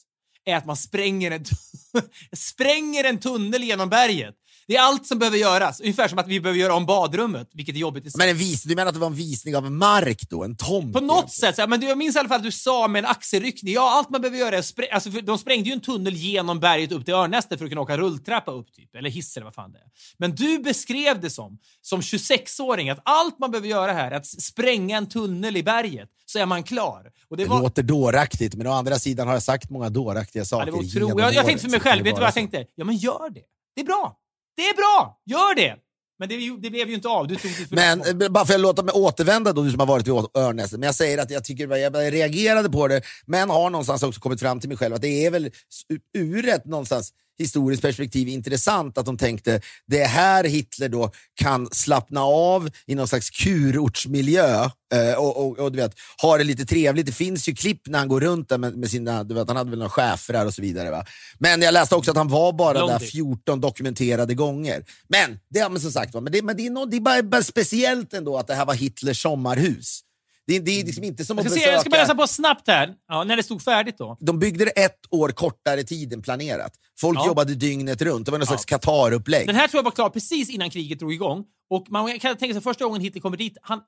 är att man spränger en, spränger en tunnel genom berget. Det är allt som behöver göras. Ungefär som att vi behöver göra om badrummet, vilket är jobbigt i sig. Men en vis, du menar att det var en visning av mark då? En tomt? På något egentligen? sätt. Så här, men jag minns i alla fall att du sa med en axelryckning, ja allt man behöver göra är att sprä- alltså, De sprängde ju en tunnel genom berget upp till Örnästet för att kunna åka rulltrappa upp, typ. eller hiss eller vad fan det är. Men du beskrev det som, som 26-åring, att allt man behöver göra här är att spränga en tunnel i berget, så är man klar. Och det Det var, låter dåraktigt, men å andra sidan har jag sagt många dåraktiga Ja, saker det var otroligt. Jag, jag tänkte för mig själv, vet du vad jag så. tänkte? Ja, men gör det. Det är bra. Det är bra. Gör det. Men det, det blev ju inte av. Du tog det för Men eh, bara för att låta mig återvända då, du som har varit vid Örnäset. Men jag säger att jag tycker, jag reagerade på det, men har någonstans också kommit fram till mig själv att det är väl s- ur ett någonstans historiskt perspektiv intressant att de tänkte det är här Hitler då kan slappna av i någon slags kurortsmiljö eh, och, och, och du vet, ha det lite trevligt. Det finns ju klipp när han går runt där med, med sina, du vet, han hade väl några schäfrar och så vidare. Va? Men jag läste också att han var bara Lång där tid. 14 dokumenterade gånger. Men, det, men som sagt, va, men det, men det, är, nå- det är bara, bara speciellt ändå att det här var Hitlers sommarhus. Det, det är liksom inte som Jag att ska, se, jag ska bara läsa besöka... på snabbt här, ja, när det stod färdigt då. De byggde det ett år kortare tid än planerat. Folk Ja. jobbade dygnet runt. Det var någon Ja. slags Qatar-upplägg. Den här tror jag var klar precis innan kriget drog igång. Och man kan tänka sig första gången Hitler kommer dit, han,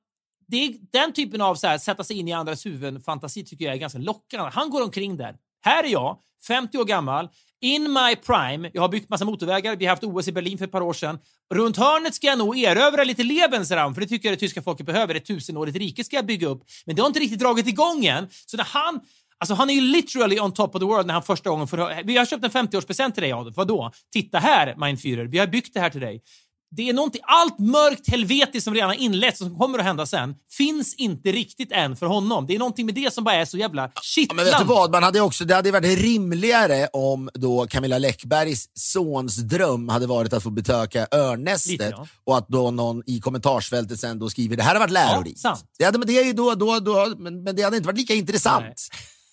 det är, den typen av så här, sätta sig in i andras huvuden fantasi tycker jag är ganska lockande. Han går omkring där. Här är jag, 50 år gammal, in my prime, jag har byggt massa motorvägar, vi har haft OS i Berlin för ett par år sedan. Runt hörnet ska jag nog erövra lite Lebensraum, för det tycker jag det tyska folket behöver. Ett tusenårigt rike ska jag bygga upp. Men det har inte riktigt dragit igång än. Så när han Alltså han är ju literally on top of the world när han första gången får Vi har köpt en 50-årspresent till dig Adolf. Vadå? Titta här, mein Führer. Vi har byggt det här till dig. Det är någonting, allt mörkt helvetiskt som redan har inletts och som kommer att hända sen finns inte riktigt än för honom. Det är någonting med det som bara är så jävla shit. Ja, men vet du vad? Man hade också, det hade varit rimligare om då Camilla Läckbergs sons dröm hade varit att få besöka örnnästet Lite, ja. och att då någon i kommentarsfältet sen då skriver det här har varit lärorikt. Ja, sant. det hade, men, det är ju då, då, då, men, men det hade inte varit lika intressant. Nej.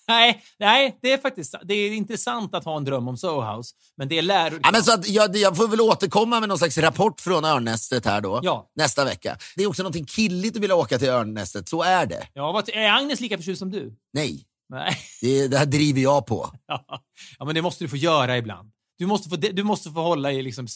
Nej, nej, det är faktiskt det är intressant att ha en dröm om Soho House, men det är lärorikt. Ja, men så att jag, jag får väl återkomma med någon slags rapport från örnnästet här då, Ja. nästa vecka. Det är också någonting killigt att vilja åka till örnnästet, så är det. Ja, vad, är Agnes lika förtjust som du? Nej, Nej. det, det här driver jag på. Ja, men det måste du få göra ibland. Du måste få, du måste få hålla i liksom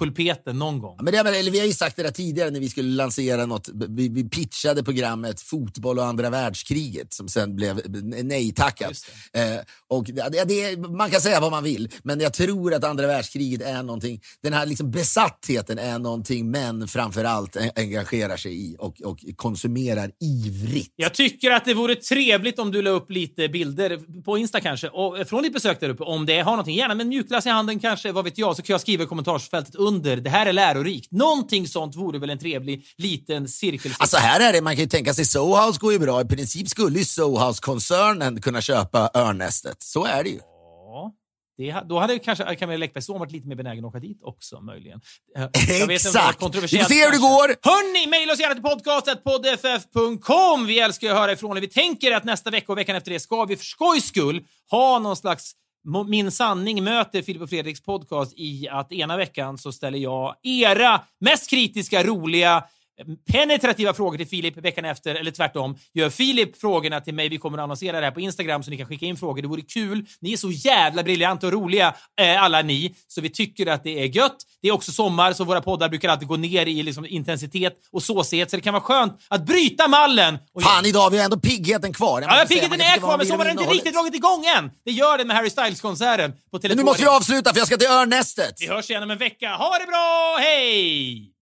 styrpulpeten någon gång. Ja, Men det, eller vi har ju sagt det där tidigare när vi skulle lansera något. Vi, vi pitchade programmet Fotboll och andra världskriget som sen blev nej-tackat. Eh, och det, det, man kan säga vad man vill, men jag tror att andra världskriget är någonting, den här liksom besattheten är någonting män framför allt en- engagerar sig i och, och konsumerar ivrigt. Jag tycker att det vore trevligt om du la upp lite bilder på Insta kanske, och, från ditt besök där uppe. Om det har någonting, gärna med en mjukglass i handen kanske, vad vet jag, så kan jag skriva i kommentarsfältet under. Det här är lärorikt. Någonting sånt vore väl en trevlig liten cirkel. Alltså här är det, man kan ju tänka sig Sohouse går ju bra. I princip skulle ju Sohouse-koncernen kunna köpa örnnästet. Så är det ju. Ja, det, då hade kanske Camilla Läckbergs son varit lite mer benägen att åka dit också, möjligen. Eh, Exakt! Vi får se hur det går. Hörni, mejla oss gärna till podcastetpoddff.com. Vi älskar att höra ifrån er. Vi tänker att nästa vecka och veckan efter det ska vi för skojs skull ha någon slags min sanning möter Filip och Fredriks podcast i att ena veckan så ställer jag era mest kritiska, roliga, penetrativa frågor till Filip veckan efter, eller tvärtom. Gör Filip frågorna till mig. Vi kommer att annonsera det här på Instagram så ni kan skicka in frågor. Det vore kul. Ni är så jävla briljanta och roliga, eh, alla ni, så vi tycker att det är gött. Det är också sommar, så våra poddar brukar alltid gå ner i liksom, intensitet och såsighet, så det kan vara skönt att bryta mallen. Och Fan, idag har vi ändå piggheten kvar. Ja, piggheten är kvar, men sommaren är inte riktigt dragit igång än. Det gör den med Harry Styles-konserten på Tele2. Nu måste vi avsluta för jag ska till örnnästet. Vi hörs igen om en vecka. Ha det bra! Hej!